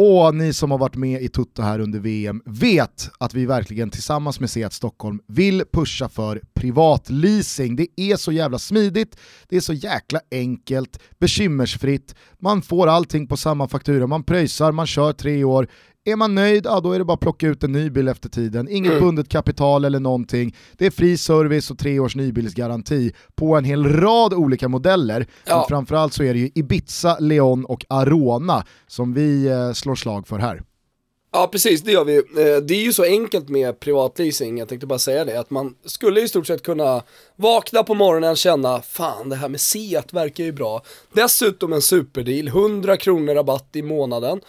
Och ni som har varit med i Tutto här under VM vet att vi verkligen tillsammans med Seat Stockholm vill pusha för privatleasing. Det är så jävla smidigt, det är så jäkla enkelt, bekymmersfritt, man får allting på samma faktura, man pröjsar, man kör tre år, är man nöjd, ja då är det bara att plocka ut en ny bil efter tiden. Inget bundet kapital eller någonting. Det är fri service och tre års nybilsgaranti på en hel rad olika modeller. Ja. Men framförallt så är det ju Ibiza, Leon och Arona som vi eh, slår slag för här. Ja precis, det gör vi. Eh, Det är ju så enkelt med privatleasing, jag tänkte bara säga det, att man skulle i stort sett kunna vakna på morgonen och känna, fan det här med Seat verkar ju bra. Dessutom en superdeal, 100 kronor rabatt i månaden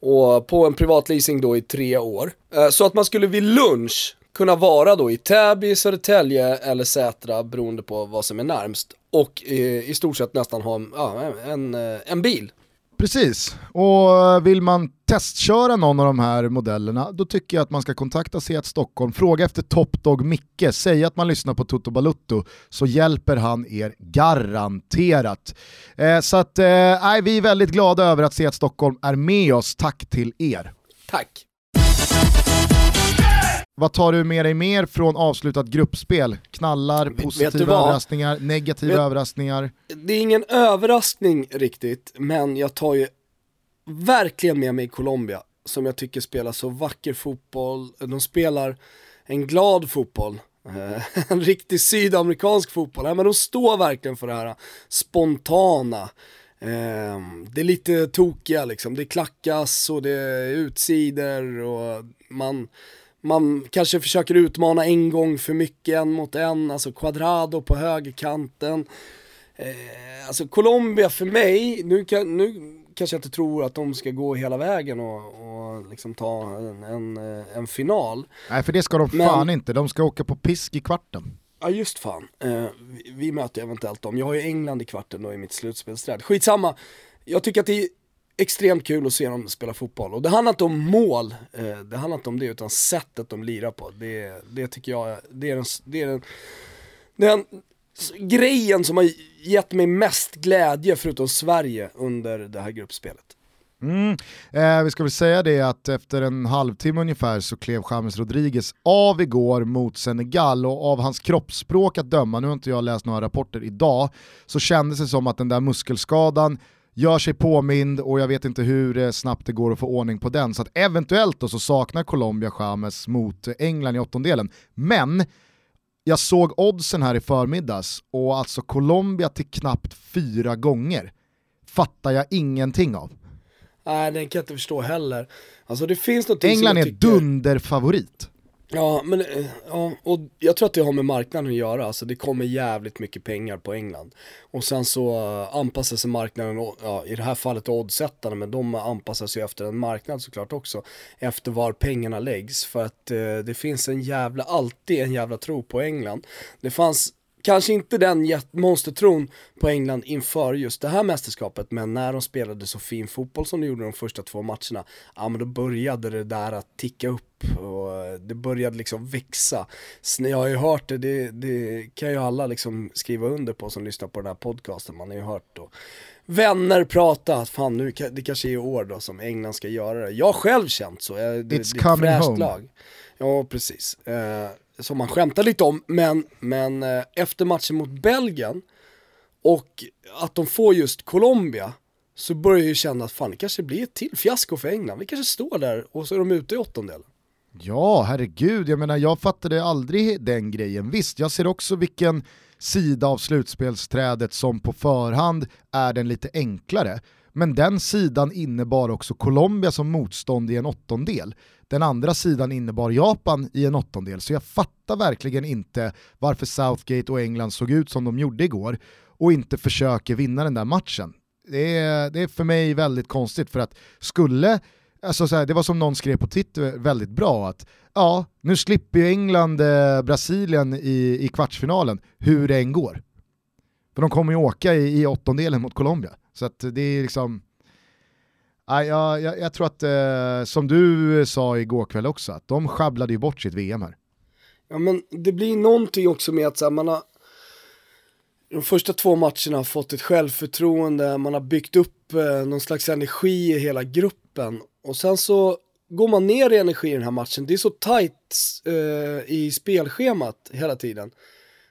och på en privatleasing då i tre år. Eh, så att man skulle vid lunch kunna vara då i Täby, Södertälje eller Sätra beroende på vad som är närmst och eh, i stort sett nästan ha en, ja, en, en eh, bil. Precis, och eh, vill man testköra någon av de här modellerna då tycker jag att man ska kontakta Seat Stockholm, fråga efter Top Dog Micke, säg att man lyssnar på Toto Balutto så hjälper han er garanterat. Eh, så att, eh, vi är väldigt glada över att Seat Stockholm är med oss, tack till er. Tack! Vad tar du med dig mer från avslutat gruppspel? Knallar, positiva överraskningar, negativa Vet- överraskningar? det är ingen överraskning riktigt, men jag tar ju verkligen med mig Colombia, som jag tycker spelar så vacker fotboll. De spelar en glad fotboll, eh, en riktig sydamerikansk fotboll. Ja, men de står verkligen för det här spontana. Eh, Det är lite tokiga liksom, det klackas och det är utsidor och man, man kanske försöker utmana en gång för mycket, en mot en, alltså quadrado på högerkanten. Eh, alltså Colombia för mig, nu, kan, nu kanske jag inte tror att de ska gå hela vägen och, och liksom ta en, en, eh, en final. Nej för det ska de Men- fan inte, de ska åka på pisk i kvarten. Ja just fan, eh, vi, vi möter eventuellt dem. Jag har ju England i kvarten då i mitt slutspelsträd. Skitsamma, jag tycker att det är extremt kul att se dem spela fotboll. Och det handlar inte om mål, eh, det handlar inte om det utan sättet de lirar på. Det, det tycker jag, det är den, det är den, den grejen som har gett mig mest glädje förutom Sverige under det här gruppspelet. Mm. Eh, vi ska väl säga det att efter en halvtimme ungefär så klev James Rodriguez av igår mot Senegal och av hans kroppsspråk att döma, nu har inte jag läst några rapporter idag, så kändes det som att den där muskelskadan gör sig påmind och jag vet inte hur eh, snabbt det går att få ordning på den. Så att eventuellt då så saknar Colombia James mot England i åttondelen. Men jag såg oddsen här i förmiddags och alltså Colombia till knappt fyra gånger fattar jag ingenting av. Nej, den kan jag inte förstå heller. Alltså det finns något England är dunderfavorit. Ja, men eh, ja, och jag tror att det har med marknaden att göra, alltså det kommer jävligt mycket pengar på England. Och sen så eh, anpassar sig marknaden, ja, i det här fallet oddsättarna, men de anpassar sig efter en marknad såklart också, efter var pengarna läggs. För att eh, det finns en jävla, alltid en jävla tro på England. Det fanns kanske inte den monstertron på England inför just det här mästerskapet, men när de spelade så fin fotboll som de gjorde de första två matcherna, ja men då började det där att ticka upp och det började liksom växa. Så jag har ju hört det, det, det kan ju alla liksom skriva under på som lyssnar på den här podcasten, man har ju hört då vänner prata, att fan nu, det kanske är i år då som England ska göra det. Jag har själv känt så, det, It's det är ett fräscht lag. Ja, precis. Eh, som man skämtar lite om, men, men eh, efter matchen mot Belgien och att de får just Colombia så börjar jag ju känna att fan det kanske blir ett till fiasko för England. Vi kanske står där och så är de ute i åttondelen. Ja, herregud, jag menar jag fattade aldrig den grejen. Visst, jag ser också vilken sida av slutspelsträdet som på förhand är den lite enklare. Men den sidan innebar också Colombia som motstånd i en åttondel. Den andra sidan innebar Japan i en åttondel, så jag fattar verkligen inte varför Southgate och England såg ut som de gjorde igår och inte försöker vinna den där matchen. Det är, det är för mig väldigt konstigt för att skulle Alltså så här, det var som någon skrev på Twitter väldigt bra att ja, nu slipper ju England eh, Brasilien i, i kvartsfinalen hur det än går. För de kommer ju åka i, i åttondelen mot Colombia. Så att det är liksom, jag, jag, jag tror att, eh, som du sa igår kväll också, att de sjabblade ju bort sitt VM här. Ja men det blir någonting också med att så här, man har de första två matcherna har fått ett självförtroende, man har byggt upp eh, någon slags energi i hela gruppen och sen så går man ner i energi i den här matchen. Det är så tajt eh, i spelschemat hela tiden.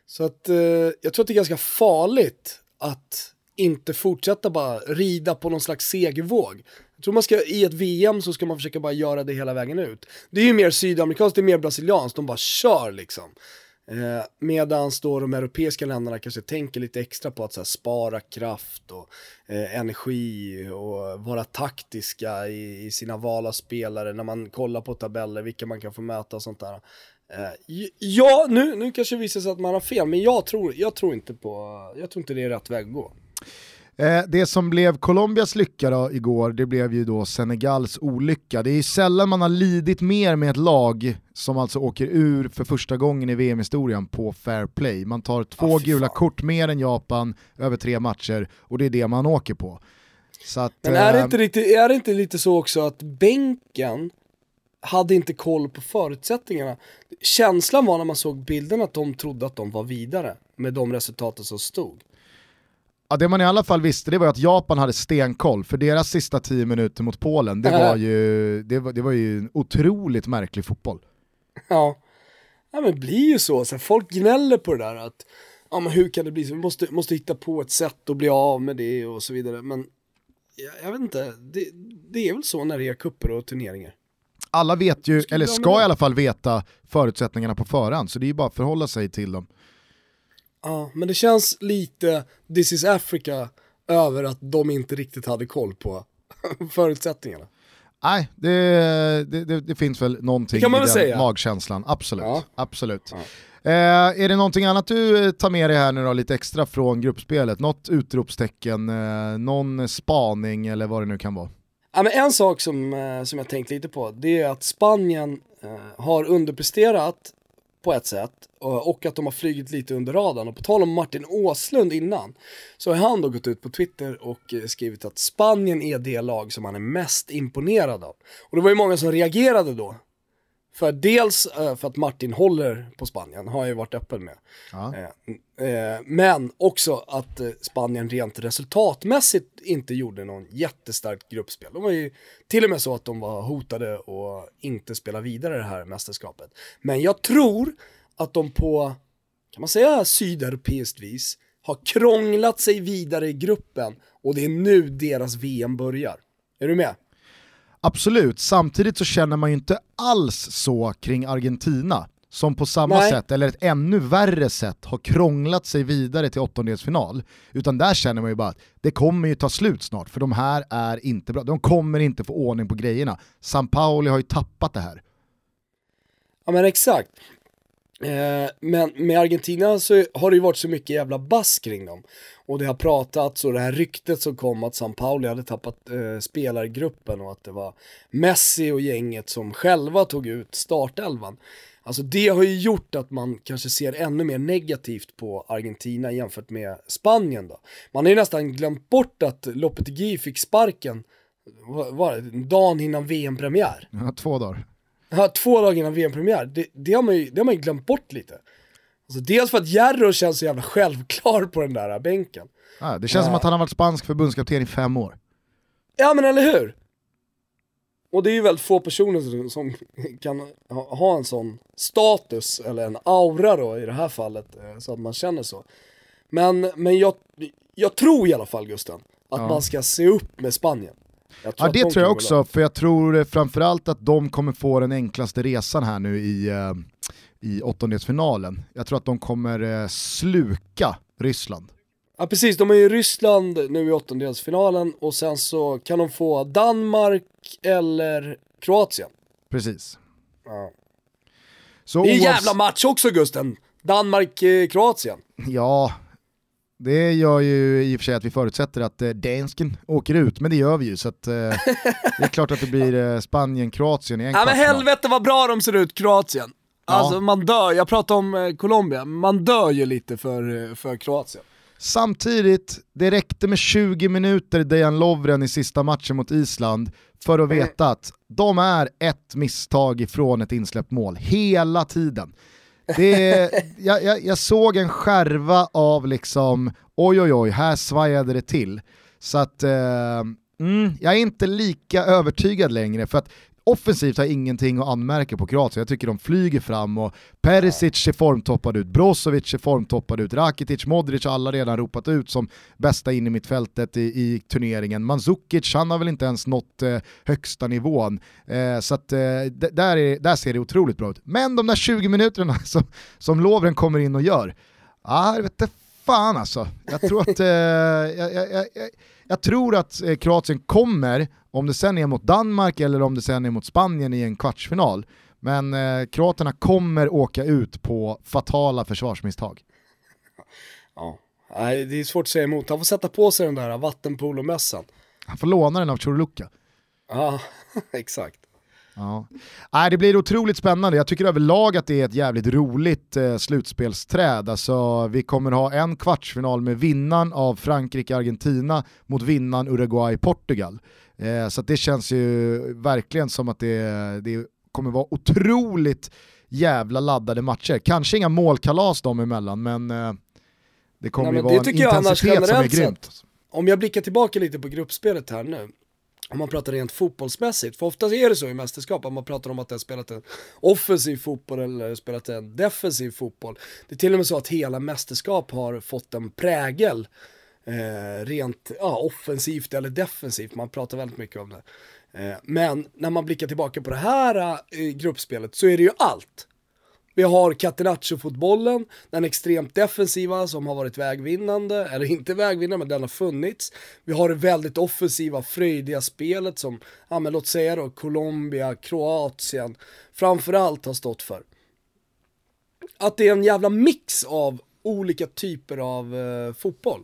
Så att eh, jag tror att det är ganska farligt att inte fortsätta bara rida på någon slags segervåg. Jag tror man ska, i ett VM så ska man försöka bara göra det hela vägen ut. Det är ju mer sydamerikanskt, det är mer brasilianskt, de bara kör liksom. Eh, Medan då de europeiska länderna kanske tänker lite extra på att så här, spara kraft och eh, energi och vara taktiska i, i sina val av spelare när man kollar på tabeller, vilka man kan få möta och sånt där. Eh, ja, nu, nu kanske det visar sig att man har fel, men jag tror, jag tror inte på, jag tror inte det är rätt väg att gå. Eh, det som blev Colombias lycka då, igår, det blev ju då Senegals olycka. Det är ju sällan man har lidit mer med ett lag som alltså åker ur för första gången i VM-historien på fair play. Man tar två Ah, gula kort mer än Japan över tre matcher och det är det man åker på. Att, Men är det, eh, inte riktigt, är det inte lite så också att bänken hade inte koll på förutsättningarna? Känslan var när man såg bilden att de trodde att de var vidare med de resultaten som stod. Ja, det man i alla fall visste det var att Japan hade stenkoll, för deras sista tio minuter mot Polen, det var ju, det var, det var ju en otroligt märklig fotboll. Ja, ja men det blir ju så. så folk gnäller på det där att ja men hur kan det bli så? Vi måste, måste hitta på ett sätt att bli av med det och så vidare. Men jag, jag vet inte, det, det är väl så när det är kupper och turneringar. Alla vet ju, eller ska i alla fall veta förutsättningarna på förhand, så det är ju bara att förhålla sig till dem. Ja, men det känns lite This is Africa över att de inte riktigt hade koll på förutsättningarna. Nej, det, det, det, finns väl någonting i den säga. magkänslan, absolut. Ja. absolut. Ja. Eh, är det någonting annat du eh, tar med dig här nu då, lite extra från gruppspelet? Något utropstecken, eh, någon spaning eller vad det nu kan vara? Ja, men en sak som, eh, som jag tänkt lite på, det är att Spanien eh, har underpresterat på ett sätt eh, och, att de har flugit lite under radarn. Och på tal om Martin Åslund innan, så har han då gått ut på Twitter och eh, skrivit att Spanien är det lag som han är mest imponerad av. Och det var ju många som reagerade då. För dels eh, för att Martin håller på Spanien, har jag ju varit öppen med. Ja. Eh, eh, men också att Spanien rent resultatmässigt inte gjorde någon jättestarkt gruppspel. De var ju till och med så att de var hotade och inte spela vidare det här mästerskapet. Men jag tror att de på, kan man säga sydeuropeiskt vis, har krånglat sig vidare i gruppen och det är nu deras VM börjar. Är du med? Absolut, samtidigt så känner man ju inte alls så kring Argentina som på samma Nej. sätt, eller ett ännu värre sätt, har krånglat sig vidare till åttondelsfinal. Utan där känner man ju bara att det kommer ju ta slut snart, för de här är inte bra. De kommer inte få ordning på grejerna. San Pauli har ju tappat det här. Ja men exakt. Eh, men med Argentina så har det ju varit så mycket jävla bass kring dem. Och det har pratats och det här ryktet som kom att San Pauli hade tappat eh, spelargruppen och att det var Messi och gänget som själva tog ut startelvan. Alltså det har ju gjort att man kanske ser ännu mer negativt på Argentina jämfört med Spanien då. Man har ju nästan glömt bort att Lopetegui fick sparken, vad var det, dagen innan VM-premiär. Ja, två dagar. Ja, två dagar innan VM-premiär, det, det, har man ju, det har man ju glömt bort lite. Alltså dels för att Jarro känns så jävla självklar på den där bänken. Ja, det känns som att han har varit spansk förbundskapten i fem år. Ja men eller hur? Och det är ju väldigt få personer som, som kan ha, ha en sån status, eller en aura då i det här fallet, eh, så att man känner så. Men, men jag, jag tror i alla fall Gusten, att Ja. man ska se upp med Spanien. Jag Ja det de tror jag också, för jag tror eh, framförallt att de kommer få den enklaste resan här nu i, eh, i åttondelsfinalen. Jag tror att de kommer eh, sluka Ryssland. Ja precis, de är ju i Ryssland nu i åttondelsfinalen och sen så kan de få Danmark eller Kroatien. Precis. Ja. Så Det är en jävla match också Gusten. Danmark-Kroatien. Ja, det gör ju i och för sig att vi förutsätter att eh, dansken åker ut, men det gör vi ju. Så att, eh, det är klart att det blir eh, Spanien-Kroatien i en Ja men helvete vad bra de ser ut, Kroatien. Ja. Alltså man dör, jag pratar om eh, Colombia, man dör ju lite för, eh, för Kroatien. Samtidigt, det räckte med 20 minuter Dejan Lovren i sista matchen mot Island för att veta att de är ett misstag ifrån ett insläppt mål, hela tiden. Det, jag, jag, jag såg en skärva av liksom, oj oj oj, här svajade det till. Så att, eh, mm, jag är inte lika övertygad längre, för att offensivt har jag ingenting att anmärka på Kroatien. Jag tycker de flyger fram och Perisic ser formtoppad ut, Brozovic ser formtoppad ut, Rakitic, Modric har alla redan ropat ut som bästa in i mittfältet i, i turneringen. Mandzukic, han har väl inte ens nått eh, högsta nivån. Eh, så att, eh, där, är, där ser det otroligt bra ut. Men de där 20 minuterna som, som Lovren kommer in och gör, ah, jag vet inte fan alltså. Jag tror att, eh, jag, jag, jag, jag, tror att eh, Kroatien kommer, om det sen är mot Danmark eller om det sen är mot Spanien i en kvartsfinal, men eh, kroaterna kommer åka ut på fatala försvarsmisstag. Ja. Nej, det är svårt att säga emot. Han får sätta på sig den där vattenpolomössan. Han får låna den av Churluka. Ja, exakt. Ja. Nej, det blir otroligt spännande. Jag tycker överlag att det är ett jävligt roligt eh, slutspelsträd. Alltså, vi kommer ha en kvartsfinal med vinnaren av Frankrike-Argentina mot vinnaren Uruguay-Portugal. Eh, så det känns ju verkligen som att det, det kommer vara otroligt jävla laddade matcher. Kanske inga målkalas dem emellan, men eh, det kommer Nej, ju vara en intensitet som är grymt. Om jag blickar tillbaka lite på gruppspelet här nu, om man pratar rent fotbollsmässigt, för ofta är det så i mästerskap, om man pratar om att det har spelat en offensiv fotboll eller spelat en defensiv fotboll. Det är till och med så att hela mästerskap har fått en prägel, eh, rent ja, offensivt eller defensivt, man pratar väldigt mycket om det. Eh, men när man blickar tillbaka på det här eh, gruppspelet så är det ju allt. Vi har Catenaccio-fotbollen, den extremt defensiva som har varit vägvinnande, eller inte vägvinnande men den har funnits. Vi har det väldigt offensiva, fröjdiga spelet som, ja men låt säga då Colombia, Kroatien, framförallt har stått för. Att det är en jävla mix av olika typer av eh, fotboll.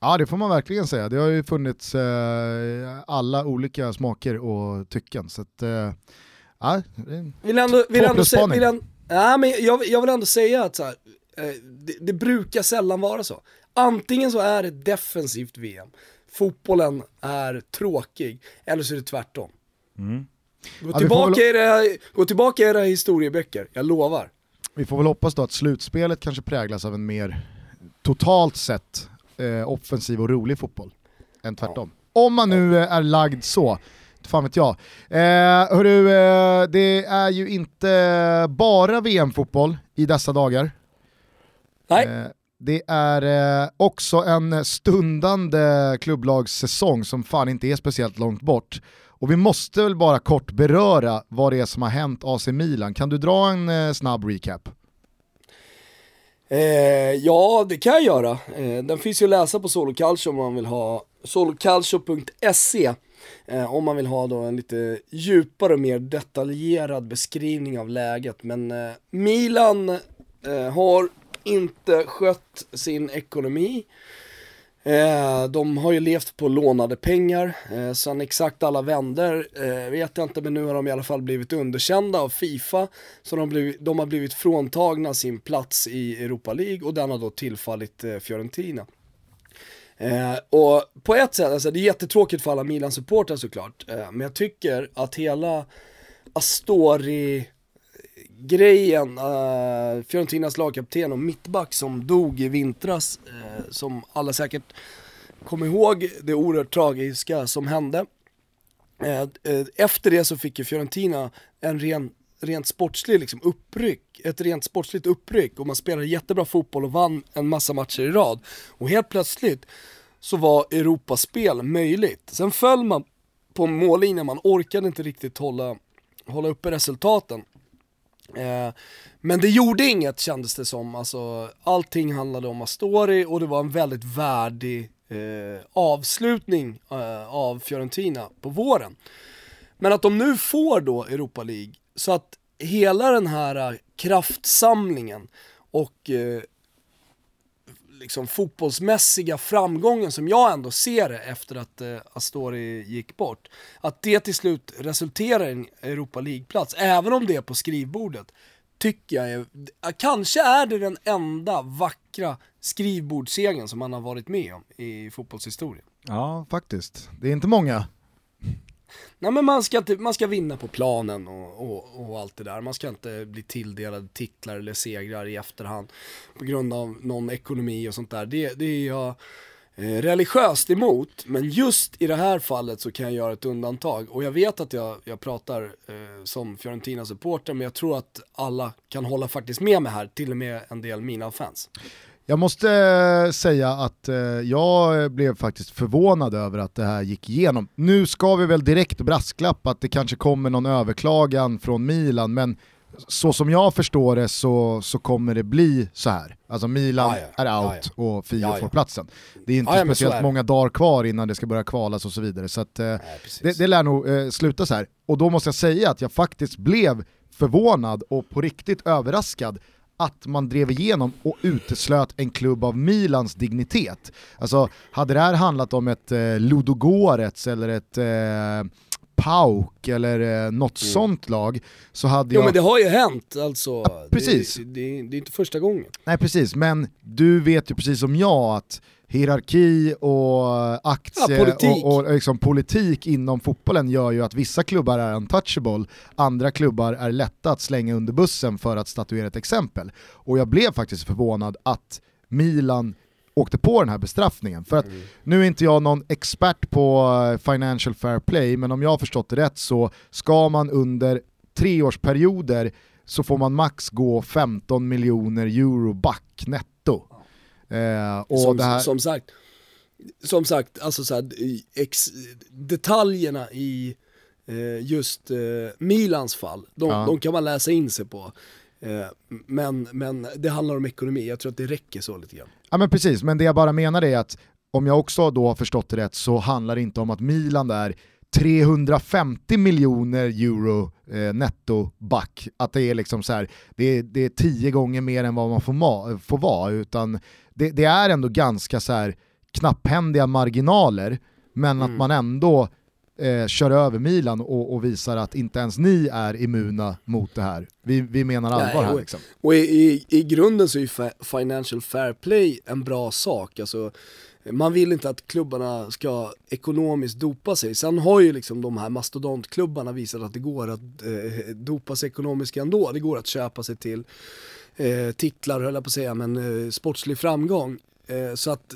Ja det får man verkligen säga. Det har ju funnits eh, alla olika smaker och tycken. Så att, eh, ja, Vill ändå, vill ändå säga, vill ändå, ja, men jag, jag vill ändå säga att så här, eh, det, det brukar sällan vara så. Antingen så är det defensivt VM, fotbollen är tråkig, eller så är det tvärtom. Gå, Mm. Ja, vi får tillbaka väl- i era, gå tillbaka i era historieböcker, jag lovar. Vi får väl hoppas då att slutspelet kanske präglas av en mer totalt sett eh, offensiv och rolig fotboll än tvärtom. Om man nu är lagd så, fan vet jag. Eh, hörru, eh, det är ju inte bara VM-fotboll i dessa dagar. Nej, Eh, det är eh, också en stundande klubblagssäsong som fan inte är speciellt långt bort. Och vi måste väl bara kort beröra vad det är som har hänt AC Milan. Kan du dra en eh, snabb recap? eh, ja det kan jag göra. Eh, den finns ju att läsa på Solocalcio om man vill ha solocalcio.se. Eh, om man vill ha då en lite djupare och mer detaljerad beskrivning av läget. Men eh, Milan eh, har inte skött sin ekonomi. Eh, de har ju levt på lånade pengar, eh, sen exakt alla vänder eh, vet jag inte men nu har de i alla fall blivit underkända av Fifa. Så de, bliv, de har blivit fråntagna sin plats i Europa League och den har då tillfallit eh, Fiorentina. Eh, och på ett sätt, alltså det är jättetråkigt för alla Milan-supportrar såklart, eh, men jag tycker att hela Astori grejen, eh, Fiorentinas lagkapten och mittback som dog i vintras, eh, som alla säkert kommer ihåg det oerhört tragiska som hände. Eh, eh, efter det så fick ju Fiorentina en ren, rent sportslig liksom uppryck, ett rent sportsligt uppryck och man spelade jättebra fotboll och vann en massa matcher i rad. Och helt plötsligt så var Europaspel möjligt. Sen föll man på mållinjen, man orkade inte riktigt hålla, hålla uppe resultaten. Eh, men det gjorde inget kändes det som, alltså allting handlade om Astori och det var en väldigt värdig eh, avslutning eh, av Fiorentina på våren. Men att de nu får då Europa League, så att hela den här äh, kraftsamlingen och eh, liksom fotbollsmässiga framgången som jag ändå ser det efter att eh, Astori gick bort. Att det till slut resulterar i en Europa League-plats, även om det är på skrivbordet, tycker jag är, kanske är det den enda vackra skrivbordssegern som man har varit med om i fotbollshistorien. Ja, faktiskt. Det är inte många. Nej men man ska, typ- man ska vinna på planen och, och, och allt det där. Man ska inte bli tilldelad titlar eller segrar i efterhand på grund av någon ekonomi och sånt där. Det, det är jag eh, religiöst emot, men just i det här fallet så kan jag göra ett undantag. Och jag vet att jag, jag pratar eh, som Fiorentina-supporter, men jag tror att alla kan hålla faktiskt med mig här, till och med en del mina fans. Jag måste eh, säga att eh, jag blev faktiskt förvånad över att det här gick igenom. Nu ska vi väl direkt brasklappa att det kanske kommer någon överklagan från Milan, men så som jag förstår det så, så kommer det bli så här. Alltså Milan Ja, ja. är out Ja, och Fio får platsen. Det är inte är speciellt det. många dagar kvar innan det ska börja kvalas och så vidare. Så att, eh, det, det lär nog eh, sluta så här. Och då måste jag säga att jag faktiskt blev förvånad och på riktigt överraskad att man drev igenom och uteslöt en klubb av Milans dignitet. Alltså, hade det här handlat om ett eh, Ludogorets eller ett eh, Pauk eller eh, något sånt lag så hade Mm. Jo jag... men det har ju hänt alltså. precis. Det, det, det är inte första gången. Nej precis, men du vet ju precis som jag att hierarki och aktie Ja, politik. och, och liksom politik inom fotbollen gör ju att vissa klubbar är untouchable, andra klubbar är lätta att slänga under bussen för att statuera ett exempel. Och jag blev faktiskt förvånad att Milan åkte på den här bestraffningen. För att nu är inte jag någon expert på eh, financial fair play, men om jag har förstått det rätt så ska man under treårsperioder så får man max gå 15 miljoner euro back netto. Eh, och som, det här, som sagt, som sagt, alltså så här, ex, detaljerna i eh, just eh, Milans fall, de, Ja. de kan man läsa in sig på. Eh, men, men det handlar om ekonomi, jag tror att det räcker så lite grann. Ja men precis, men det jag bara menar är att om jag också då har förstått det rätt så handlar det inte om att Milan är 350 miljoner euro eh, netto back, att det är liksom så här, det är, det är tio gånger mer än vad man får, ma- får vara, utan det, det är ändå ganska så här knapphändiga marginaler, men att man ändå eh, kör över Milan och, och visar att inte ens ni är immuna mot det här. Vi, vi menar allvar här liksom. Och i, i, i grunden så är ju fa- financial fair play en bra sak. Alltså, man vill inte att klubbarna ska ekonomiskt dopa sig. Sen har ju liksom de här mastodontklubbarna visat att det går att eh, dopa sig ekonomiskt ändå. Det går att köpa sig till eh, titlar, höll jag på att säga, men eh, sportslig framgång. Eh, så att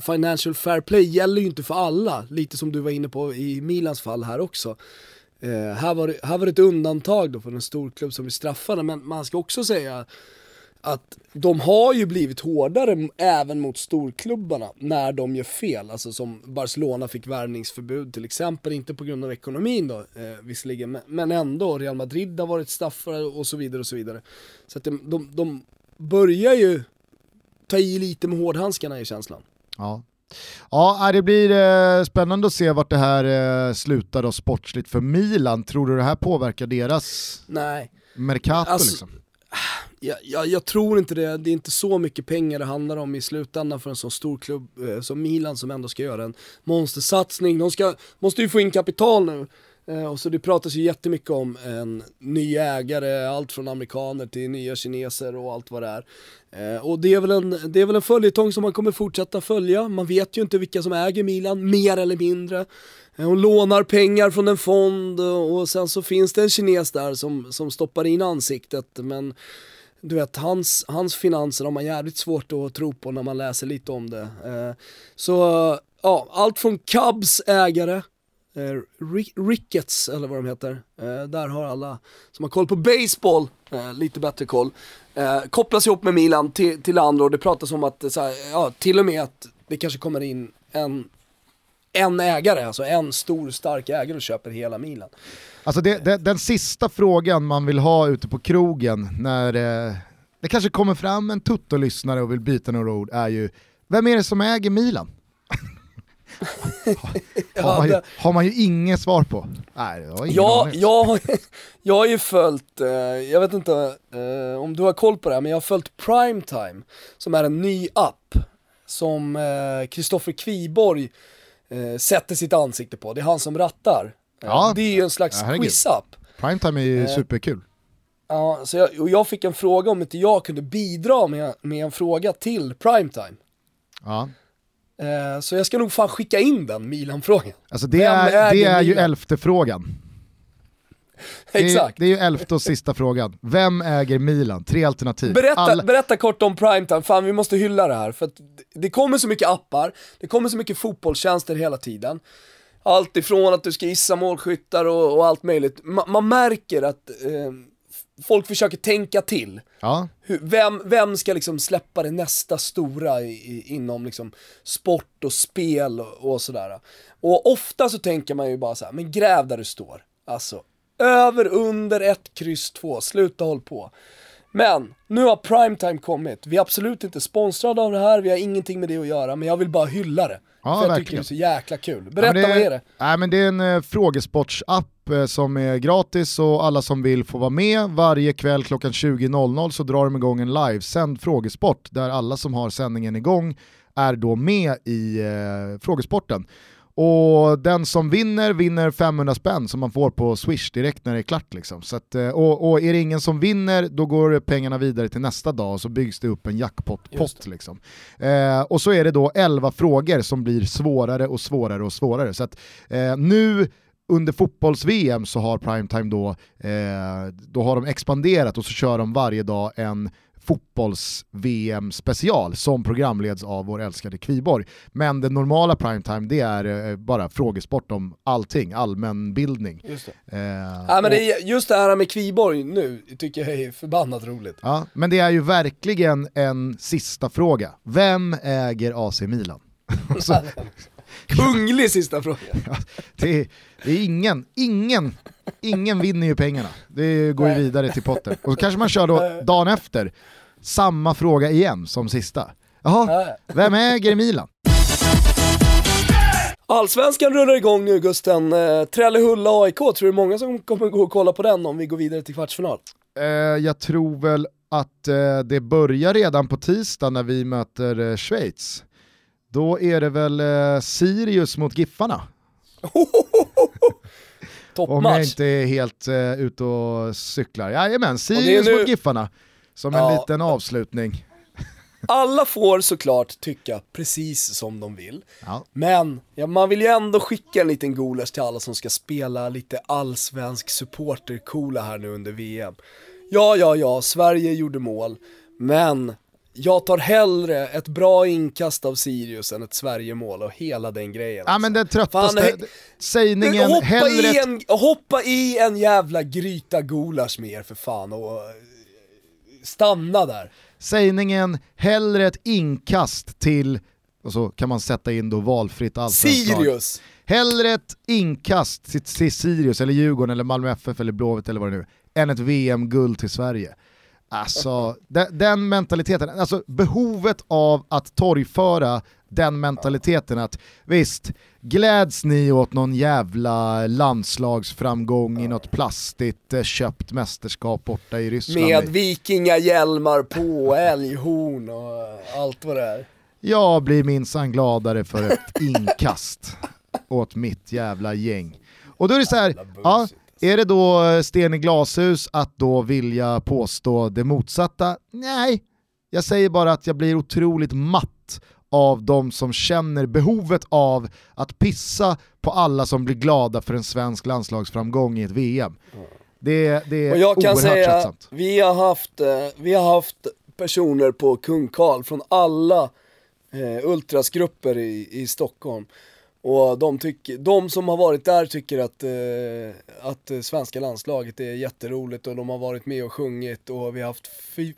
financial fair play gäller ju inte för alla, lite som du var inne på i Milans fall här också. Eh, här, var det, här var det ett undantag då för en stor klubb som vi straffade, men man ska också säga att de har ju blivit hårdare även mot storklubbarna när de gör fel. Alltså som Barcelona fick värvningsförbud till exempel, inte på grund av ekonomin då eh, visserligen, men, men ändå. Real Madrid har varit straffade och så vidare och så vidare. Så att de, de, de börjar ju ta i lite med hårdhandskarna i känslan. Ja, Ja, äh, det blir eh, spännande att se vart det här eh, slutar då sportsligt för Milan. Tror du det här påverkar deras Nej, Mercato Alltså, liksom? Jag, jag, jag tror inte det. Det är inte så mycket pengar det handlar om i slutändan för en sån stor klubb eh, som Milan som ändå ska göra en monstersatsning. De ska, måste ju få in kapital nu. Eh, och så det pratas ju jättemycket om en ny ägare, allt från amerikaner till nya kineser och allt vad det är. Eh, och det är väl en, det är väl en följetong som man kommer fortsätta följa. Man vet ju inte vilka som äger Milan, mer eller mindre. Eh, hon lånar pengar från en fond och och sen så finns det en kines där som, som stoppar in ansiktet men du vet, hans, hans finanser har man jävligt svårt att tro på när man läser lite om det. Eh, så ja, allt från Cubs ägare, eh, Rickets eller vad de heter, eh, där har alla som har koll på baseball lite bättre koll. Kopplas ihop med Milan till, till andra och det pratas om att, så här, ja, till och med att det kanske kommer in en en ägare, alltså en stor stark ägare och köper hela Milan. Alltså det, det, den sista frågan man vill ha ute på krogen när eh, det kanske kommer fram en tutto-lyssnare och vill byta några ord är ju, vem är det som äger Milan? har, man ju, har man ju inget svar på. Nej, jag har ingen Jag, jag, har- jag har ju följt, eh, jag vet inte eh, om du har koll på det här, men jag har följt Primetime, som är en ny app som Kristoffer Kviborg eh, sätter sitt ansikte på. Det är han som rattar. Eh, Ja. Det är ju en slags Ja, quizapp. Primetime är ju Eh, superkul. Ja, så jag, och jag fick en fråga om inte jag kunde bidra med, med en fråga till Primetime. Ja. Eh, så jag ska nog fan skicka in den Milan-frågan. Alltså det Vem är, det är ju elfte frågan. Det är, Exakt. det är ju elfte och sista frågan. Vem äger Milan? Tre alternativ. Berätta, Alla- berätta kort om primetime, fan vi måste hylla det här för det kommer så mycket appar, det kommer så mycket fotbollstjänster hela tiden. Allt ifrån att du ska gissa målskyttar och, och allt möjligt. Ma- man märker att eh, folk försöker tänka till. Ja. Hur, vem, vem ska liksom släppa det nästa stora i, i, inom liksom sport och spel och, och sådär. Och ofta så tänker man ju bara så här, men gräv där du står. Alltså, över, under, ett, kryss, två, sluta håll på. Men, nu har primetime kommit. Vi är absolut inte sponsrade av det här, vi har ingenting med det att göra, men jag vill bara hylla det. Ja, för jag verkligen. tycker det är så jäkla kul. Ja, Berätta, men vad är det? Nej, men det är en eh, frågesportsapp eh, som är gratis och alla som vill får vara med. Varje kväll klockan 20.00 så drar de igång en livesänd frågesport där alla som har sändningen igång är då med i eh, frågesporten. Och den som vinner vinner 500 spänn som man får på Swish direkt när det är klart. Liksom. Så att, eh, och, och är det ingen som vinner då går pengarna vidare till nästa dag och så byggs det upp en jackpot-pott. Liksom. Eh, och så är det då 11 frågor som blir svårare och svårare och svårare. Så att, eh, nu under fotbolls-VM så har Primetime då, eh, då har de expanderat och så kör de varje dag en fotbolls-VM special som programleds av vår älskade Kviborg. Men det normala primetime det är eh, bara frågesport om allting, allmänbildning. Just det. Eh, Ja, men och- det är, just det här med Kviborg nu tycker jag är förbannat roligt. Ja, men det är ju verkligen en sista fråga. Vem äger AC Milan? Så, Kunglig sista fråga. det, är, det är ingen, ingen, ingen vinner ju pengarna. Det går ju vidare till potten. Och så kanske man kör då dagen efter, samma fråga igen som sista. Jaha, Ja. vem äger Milan? Allsvenskan rullar igång nu Gusten. Eh, Trellehulla AIK, tror du det är många som kommer gå och kolla på den om vi går vidare till kvartsfinal? Eh, jag tror väl att eh, det börjar redan på tisdag när vi möter Schweiz. Då är det väl Sirius mot Giffarna. Om jag Toppmatch. inte är helt ute och cyklar. Jajamän, Sirius nu- mot Giffarna. Som en Ja. liten avslutning. Alla får såklart tycka precis som de vill. Ja. Men ja, man vill ju ändå skicka en liten golers till alla som ska spela lite allsvensk supporter-coola här nu under VM. Ja, ja, ja, Sverige gjorde mål, men jag tar hellre ett bra inkast av Sirius än ett Sverige-mål och hela den grejen. Ja men den tröttaste Fan, sägningen, hoppa, hellre i en, hoppa i en jävla gryta gulasch med er för fan och stanna där. sägningen hellre ett inkast till, och så kan man sätta in då valfritt allsvenskt. Sirius! Hellre ett inkast till, till Sirius, eller Djurgården, eller Malmö FF, eller Blåvitt eller vad det nu är, än ett VM-guld till Sverige. Alltså, den, den mentaliteten, alltså behovet av att torgföra den mentaliteten att visst, gläds ni åt någon jävla landslagsframgång i något plastigt eh, köpt mästerskap borta i Ryssland. Med vikingahjälmar på, älghorn och allt vad det är. Jag blir minsann gladare för ett inkast åt mitt jävla gäng. Och då är det så här, ja, är det då sten i glashus att då vilja påstå det motsatta? Nej, jag säger bara att jag blir otroligt matt av de som känner behovet av att pissa på alla som blir glada för en svensk landslagsframgång i ett VM. Det, det är Och jag kan oerhört säga, tröttsamt. vi har, haft, eh, vi har haft personer på Kung Karl från alla eh, ultrasgrupper i, i Stockholm. Och de, tycker, de som har varit där tycker att, eh, att eh, svenska landslaget är jätteroligt och de har varit med och sjungit och vi har haft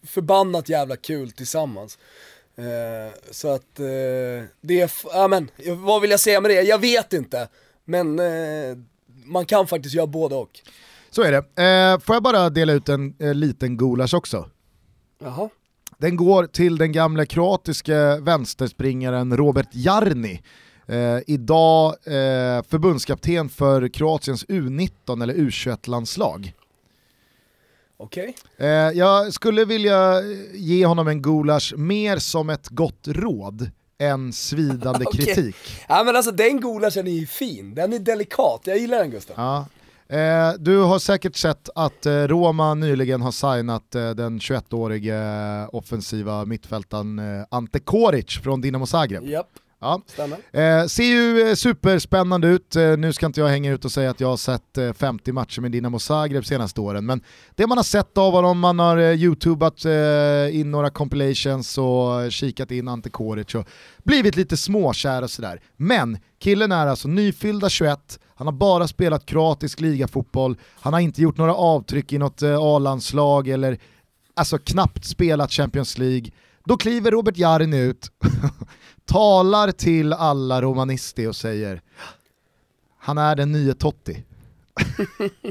förbannat jävla kul tillsammans. Eh, så att eh, det är, ja men, vad vill jag säga med det? Jag vet inte. Men eh, man kan faktiskt göra både och. Så är det. Eh, får jag bara dela ut en liten gulasch också? Jaha. Den går till den gamla kroatiska vänsterspringaren Robert Jarni. Eh, idag eh, förbundskapten för Kroatiens U19 eller U21-landslag. Okej. Eh, jag skulle vilja ge honom en gulasch mer som ett gott råd än svidande Okej. kritik. Ja men alltså den gulaschen är ju fin, den är delikat, jag gillar den Gustav. Ja. Eh, du har säkert sett att eh, Roma nyligen har signat eh, den 21-årige eh, offensiva mittfältaren eh, Ante Koric från Dinamo Zagreb. Japp, Ja. Eh, ser ju eh, superspännande ut, eh, nu ska inte jag hänga ut och säga att jag har sett eh, 50 matcher med Dinamo Zagreb senaste åren, men det man har sett av honom, man har eh, youtubat eh, in några compilations och eh, kikat in Ante Koric och blivit lite småkär och sådär. Men killen är alltså nyfyllda 21, han har bara spelat kroatisk ligafotboll, han har inte gjort några avtryck i något A-landslag eller alltså knappt spelat Champions League. Då kliver Robert Jarin ut, talar till alla romanister och säger han är den nye Totti.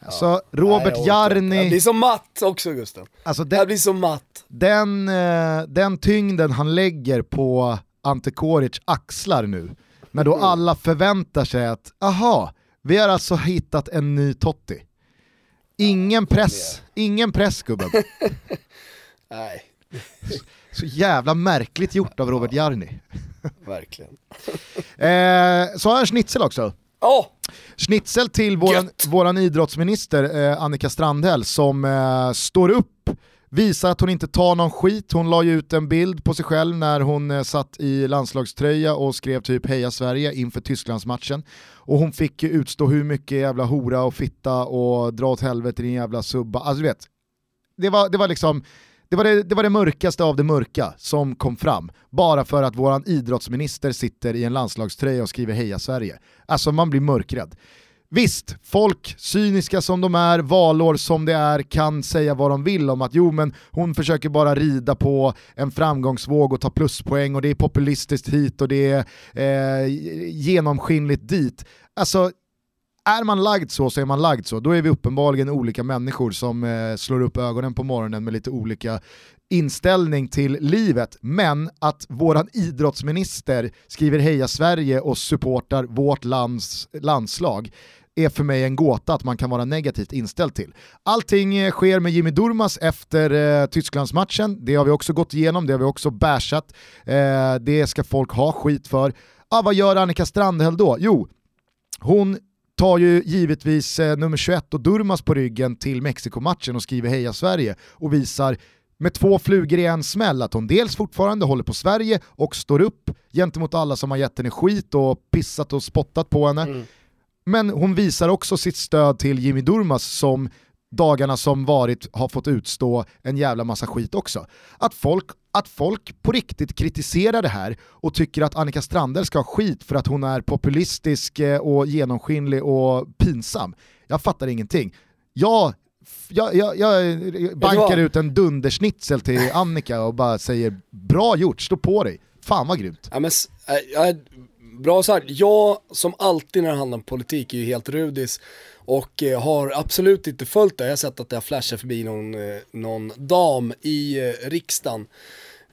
alltså Robert Nej, jag inte. Jag Jarni, blir så matt också Gustav. alltså Jag den, blir så matt. den, eh, den tyngden han lägger på Ante Koric axlar nu, när då alla förväntar sig att, aha, vi har alltså hittat en ny Totti. Ingen press, ingen press gubben. Nej, Så jävla märkligt gjort av Robert Jarni. verkligen. Eh, så har jag en schnitzel också. Åh! Schnitzel till våran, Gött. våran idrottsminister eh, Annika Strandhäll som eh, står upp, visar att hon inte tar någon skit. Hon la ju ut en bild på sig själv när hon eh, satt i landslagströja och skrev typ heja Sverige inför Tysklandsmatchen. Och hon fick ju utstå hur mycket jävla hora och fitta och dra åt helvete din jävla subba. Alltså du vet, det var, det var liksom det var det, det var det mörkaste av det mörka som kom fram, bara för att våran idrottsminister sitter i en landslagströja och skriver heja Sverige. Alltså man blir mörkrädd. Visst, folk, cyniska som de är, valår som det är, kan säga vad de vill om att jo men hon försöker bara rida på en framgångsvåg och ta pluspoäng och det är populistiskt hit och det är eh, genomskinligt dit. Alltså är man lagd så så är man lagd så. Då är vi uppenbarligen olika människor som eh, slår upp ögonen på morgonen med lite olika inställning till livet. Men att våran idrottsminister skriver heja Sverige och supportar vårt lands landslag är för mig en gåta att man kan vara negativt inställd till. Allting eh, sker med Jimmy Durmas efter eh, Tysklandsmatchen, det har vi också gått igenom, det har vi också bashat, eh, det ska folk ha skit för. Ah, vad gör Annika Strandhäll då? Jo, hon tar ju givetvis eh, nummer 21 och Durmas på ryggen till Mexikomatchen och skriver heja Sverige och visar med två flugor i en smäll att hon dels fortfarande håller på Sverige och står upp gentemot alla som har gett henne skit och pissat och spottat på henne. Men hon visar också sitt stöd till Jimmy Durmas som dagarna som varit har fått utstå en jävla massa skit också. Att folk, att folk på riktigt kritiserar det här och tycker att Annika Strandhäll ska ha skit för att hon är populistisk eh, och genomskinlig och pinsam. Jag fattar ingenting. Jag, jag, jag, jag bankar ut en dundersnitzel till Annika och bara säger bra gjort, stå på dig. Fan vad grymt. Ja, men, s- äh, ja, bra sagt, jag som alltid när det handlar om politik är ju helt rudis och eh, har absolut inte följt det. Jag har sett att det har flashat förbi någon, eh, någon dam i eh, riksdagen eh,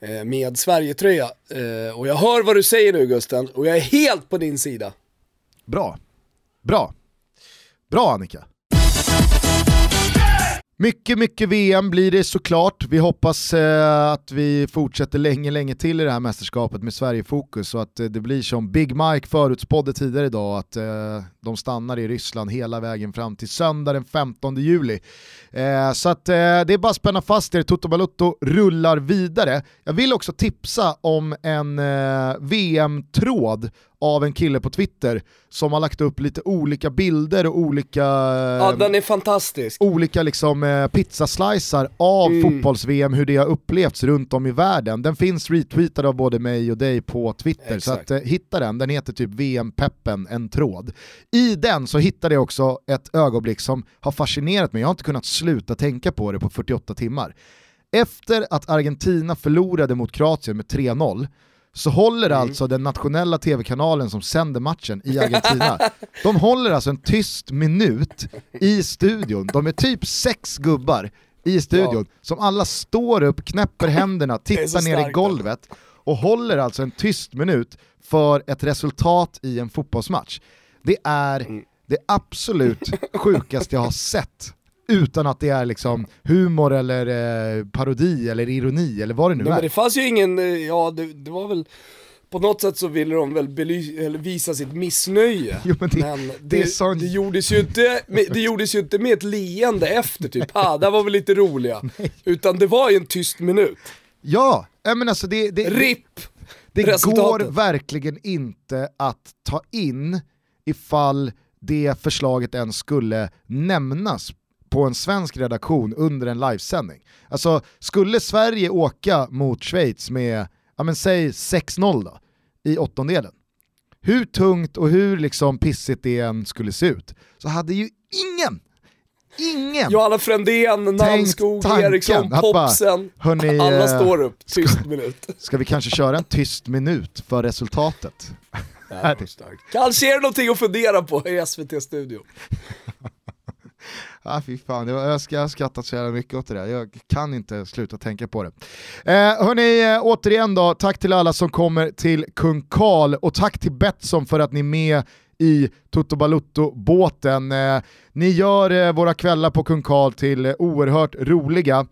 Eh, med Sverigetröja. Eh, och jag hör vad du säger nu Gusten och jag är helt på din sida. Bra. Bra. Bra Annika. Mycket, mycket VM blir det såklart. Vi hoppas eh, att vi fortsätter länge, länge till i det här mästerskapet med Sverige-fokus och att eh, det blir som Big Mike förutspådde tidigare idag, att eh, de stannar i Ryssland hela vägen fram till söndag den 15 juli. Eh, så att eh, det är bara att spänna fast er, Toto Balutto rullar vidare. Jag vill också tipsa om en eh, VM-tråd av en kille på Twitter som har lagt upp lite olika bilder och olika, Ja den är fantastisk. olika liksom, eh, pizzaslicer av Mm. fotbolls-VM, hur det har upplevts runt om i världen. Den finns retweetad av både mig och dig på Twitter, så Exakt. att, eh, hitta den. Den heter typ VM-peppen, en tråd. I den så hittade jag också ett ögonblick som har fascinerat mig, jag har inte kunnat sluta tänka på det på 48 timmar. Efter att Argentina förlorade mot Kroatien med 3-0 så håller Mm. alltså den nationella tv-kanalen som sänder matchen i Argentina, de håller alltså en tyst minut i studion. De är typ sex gubbar i studion som alla står upp, knäpper händerna, tittar ner i starkt. golvet och håller alltså en tyst minut för ett resultat i en fotbollsmatch. Det är Mm. det absolut sjukaste jag har sett utan att det är liksom humor eller eh, parodi eller ironi eller vad det nu Nej, är. men det fanns ju ingen, eh, ja det, det var väl, på något sätt så ville de väl bely, visa sitt missnöje. Jo, men det- men det det, sån- det, gjordes ju inte, med- det gjordes ju inte med ett leende efter typ, ah, där var vi lite roliga. Utan det var ju en tyst minut. Ja, men alltså det, det, det, RIP! det resultatet. går verkligen inte att ta in ifall det förslaget ens skulle nämnas på en svensk redaktion under en livesändning. Alltså, skulle Sverige åka mot Schweiz med, ja men säg 6-0 då, i åttondelen, hur tungt och hur liksom pissigt det än skulle se ut, så hade ju ingen, ingen Johanna Frändén, Namnskog, tanken Eriksson, bara, Popsen. hörni, Alla eh, står upp, tyst minut. Ska vi kanske köra en tyst minut för resultatet? Kanske är det någonting att fundera på i SVT-studion. Ah, fy fan, jag, jag, ska, jag har skrattat så jävla mycket åt det där. Jag kan inte sluta tänka på det. Eh, hörni, eh, återigen då, tack till alla som kommer till Kung Karl och tack till Betsson för att ni är med i Toto Balutto-båten. Eh, ni gör eh, våra kvällar på Kung Karl till eh, oerhört roliga.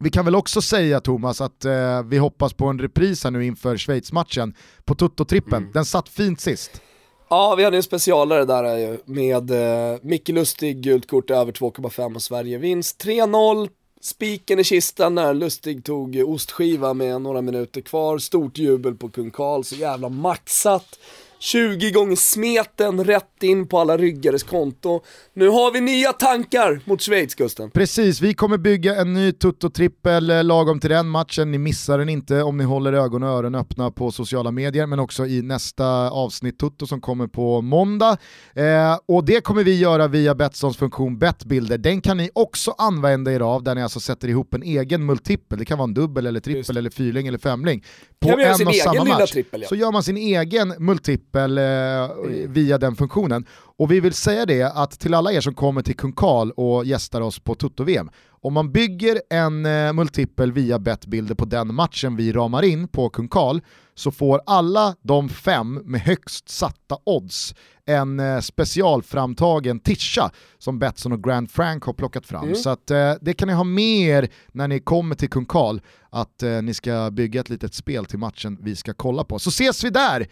Vi kan väl också säga Thomas att eh, vi hoppas på en repris här nu inför Schweiz-matchen på Toto-trippen. Den satt fint sist. Ja, vi hade en specialare där ju, med eh, Micke Lustig, gult kort över 2,5 och Sverige vinst 3-0. Spiken i kistan när Lustig tog ostskiva med några minuter kvar. Stort jubel på Kung Karl, så jävla maxat. 20 gånger smeten rätt in på alla ryggares konto. Nu har vi nya tankar mot Schweiz, Gusten. Precis, vi kommer bygga en ny Toto-trippel eh, lagom till den matchen. Ni missar den inte om ni håller ögon och öron öppna på sociala medier, men också i nästa avsnitt Toto som kommer på måndag. Eh, och det kommer vi göra via Betssons funktion Bettbilder. Den kan ni också använda er av, där ni alltså sätter ihop en egen multipel. Det kan vara en dubbel, eller trippel, Just. eller fyrling eller femling. På en och samma match. trippel, ja. Så gör man sin egen multipel eh, via den funktionen. Och vi vill säga det att till alla er som kommer till Kung Karl och gästar oss på Toto-VM, om man bygger en eh, multipel via bettbilder på den matchen vi ramar in på Kung Karl, så får alla de fem med högst satta odds en eh, specialframtagen tischa som Betsson och Grand Frank har plockat fram. Så att, eh, det kan ni ha med er när ni kommer till Kung Karl, att eh, ni ska bygga ett litet spel till matchen vi ska kolla på. Så ses vi där!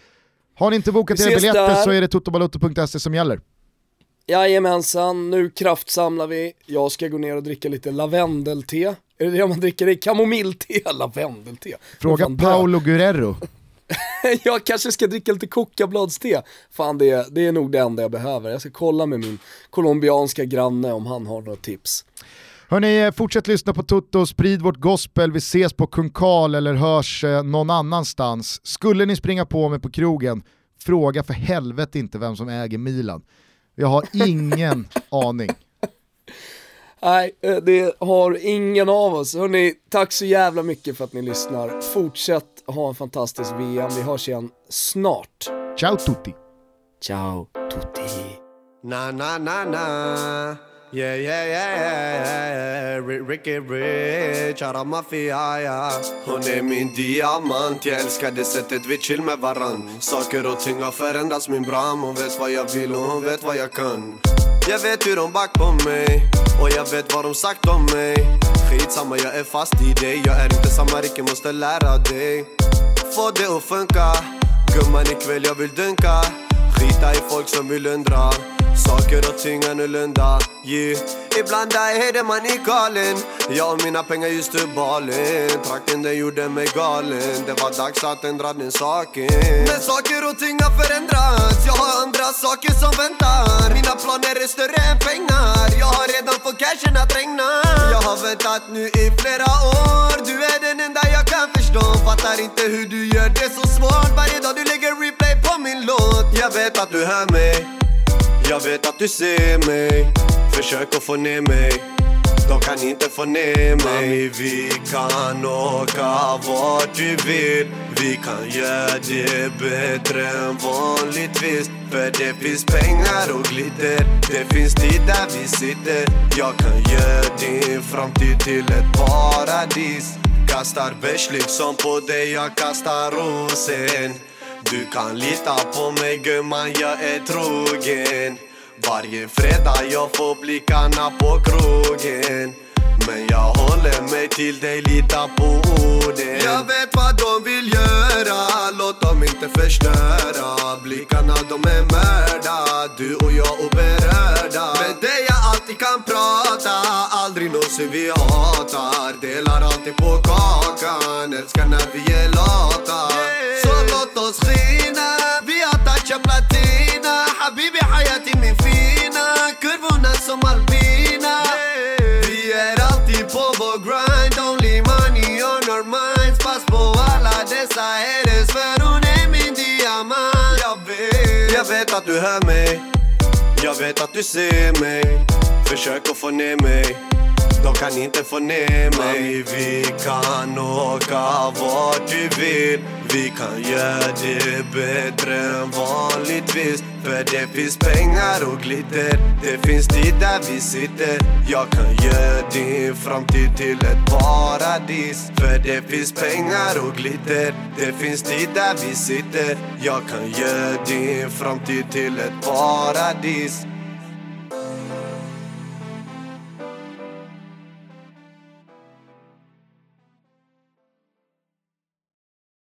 Har ni inte bokat era biljetter där. så är det totobalotto.se som gäller. Jajamensan, nu kraftsamlar vi. Jag ska gå ner och dricka lite lavendelte. Är det det man dricker? Det är kamomillte, lavendelte. Fråga. Paolo Guerrero. jag kanske ska dricka lite kokabladste. Fan det, är- det är nog det enda jag behöver. Jag ska kolla med min colombianska granne om han har några tips. Hörni, fortsätt lyssna på Toto, sprid vårt gospel, vi ses på Kung Karl eller hörs eh, någon annanstans. Skulle ni springa på mig på krogen, fråga för helvete inte vem som äger Milan. Jag har ingen aning. Nej, eh, det har ingen av oss. Hörni, tack så jävla mycket för att ni lyssnar. Fortsätt ha en fantastisk VM. Vi hörs igen snart. Ciao tutti! Ciao tutti. Na na na na Yeah yeah yeah yeah, yeah. Ricky Rich, Ara Mafia yeah. Hon är min diamant, jag älskar det sättet vi chill med varann. Saker och ting har förändrats min bram Hon vet vad jag vill och hon vet vad jag kan. Jag vet hur de back på mig och jag vet vad de sagt om mig. Skitsamma jag är fast i dig Jag är inte samma Ricky, måste lära dig. Få det att funka Gumman ikväll jag vill dunka. Skita i folk som vill undra. Saker och ting annorlunda yeah. Ibland är det man är galen Jag och mina pengar just till balen Trakten den gjorde mig galen. Det var dags att ändra den saken. Men saker och ting har förändrats. Jag har andra saker som väntar. Mina planer är större än pengar. Jag har redan fått cashen att regna. Jag har väntat nu i flera år. Du är den enda jag kan förstå. Fattar inte hur du gör det så svårt. Varje dag du lägger replay på min låt. Jag vet att du hör mig jag vet att du ser mig. Försök att få ner mig. De kan inte få ner mig. Mami, vi kan åka vart du vill. Vi kan göra det bättre än vanligtvis. För det finns pengar och glitter. Det finns tid där vi sitter. Jag kan göra din framtid till ett paradis. Kastar bärs liksom på dig, jag kastar rosen du kan lita på mig gumman, jag är trogen. Varje fredag jag får blickarna på krogen. Men jag håller mig till dig, lita på orden. Jag vet vad de vill göra, låt dem inte förstöra. Blickarna de är mörda, du och jag oberörda dig jag alltid kan prata, aldrig någonsin vi hatar. Delar alltid på kakan, älskar när vi är lata. Så låt oss skina, vi har touchat platina. Habibi hayati min fina, kurvorna som alpina. Vi är alltid på vår grind, only money on our minds. Pass på alla dessa haters för hon är min diamant. Jag vet, jag vet att du hör mig. Jag vet att du ser mig. Försök att få ner mig de kan inte få ner mig. Vi kan åka vart du vill. Vi kan göra det bättre än vanligtvis. För det finns pengar och glitter. Det finns tid där vi sitter. Jag kan göra din framtid till ett paradis. För det finns pengar och glitter. Det finns tid där vi sitter. Jag kan göra din framtid till ett paradis.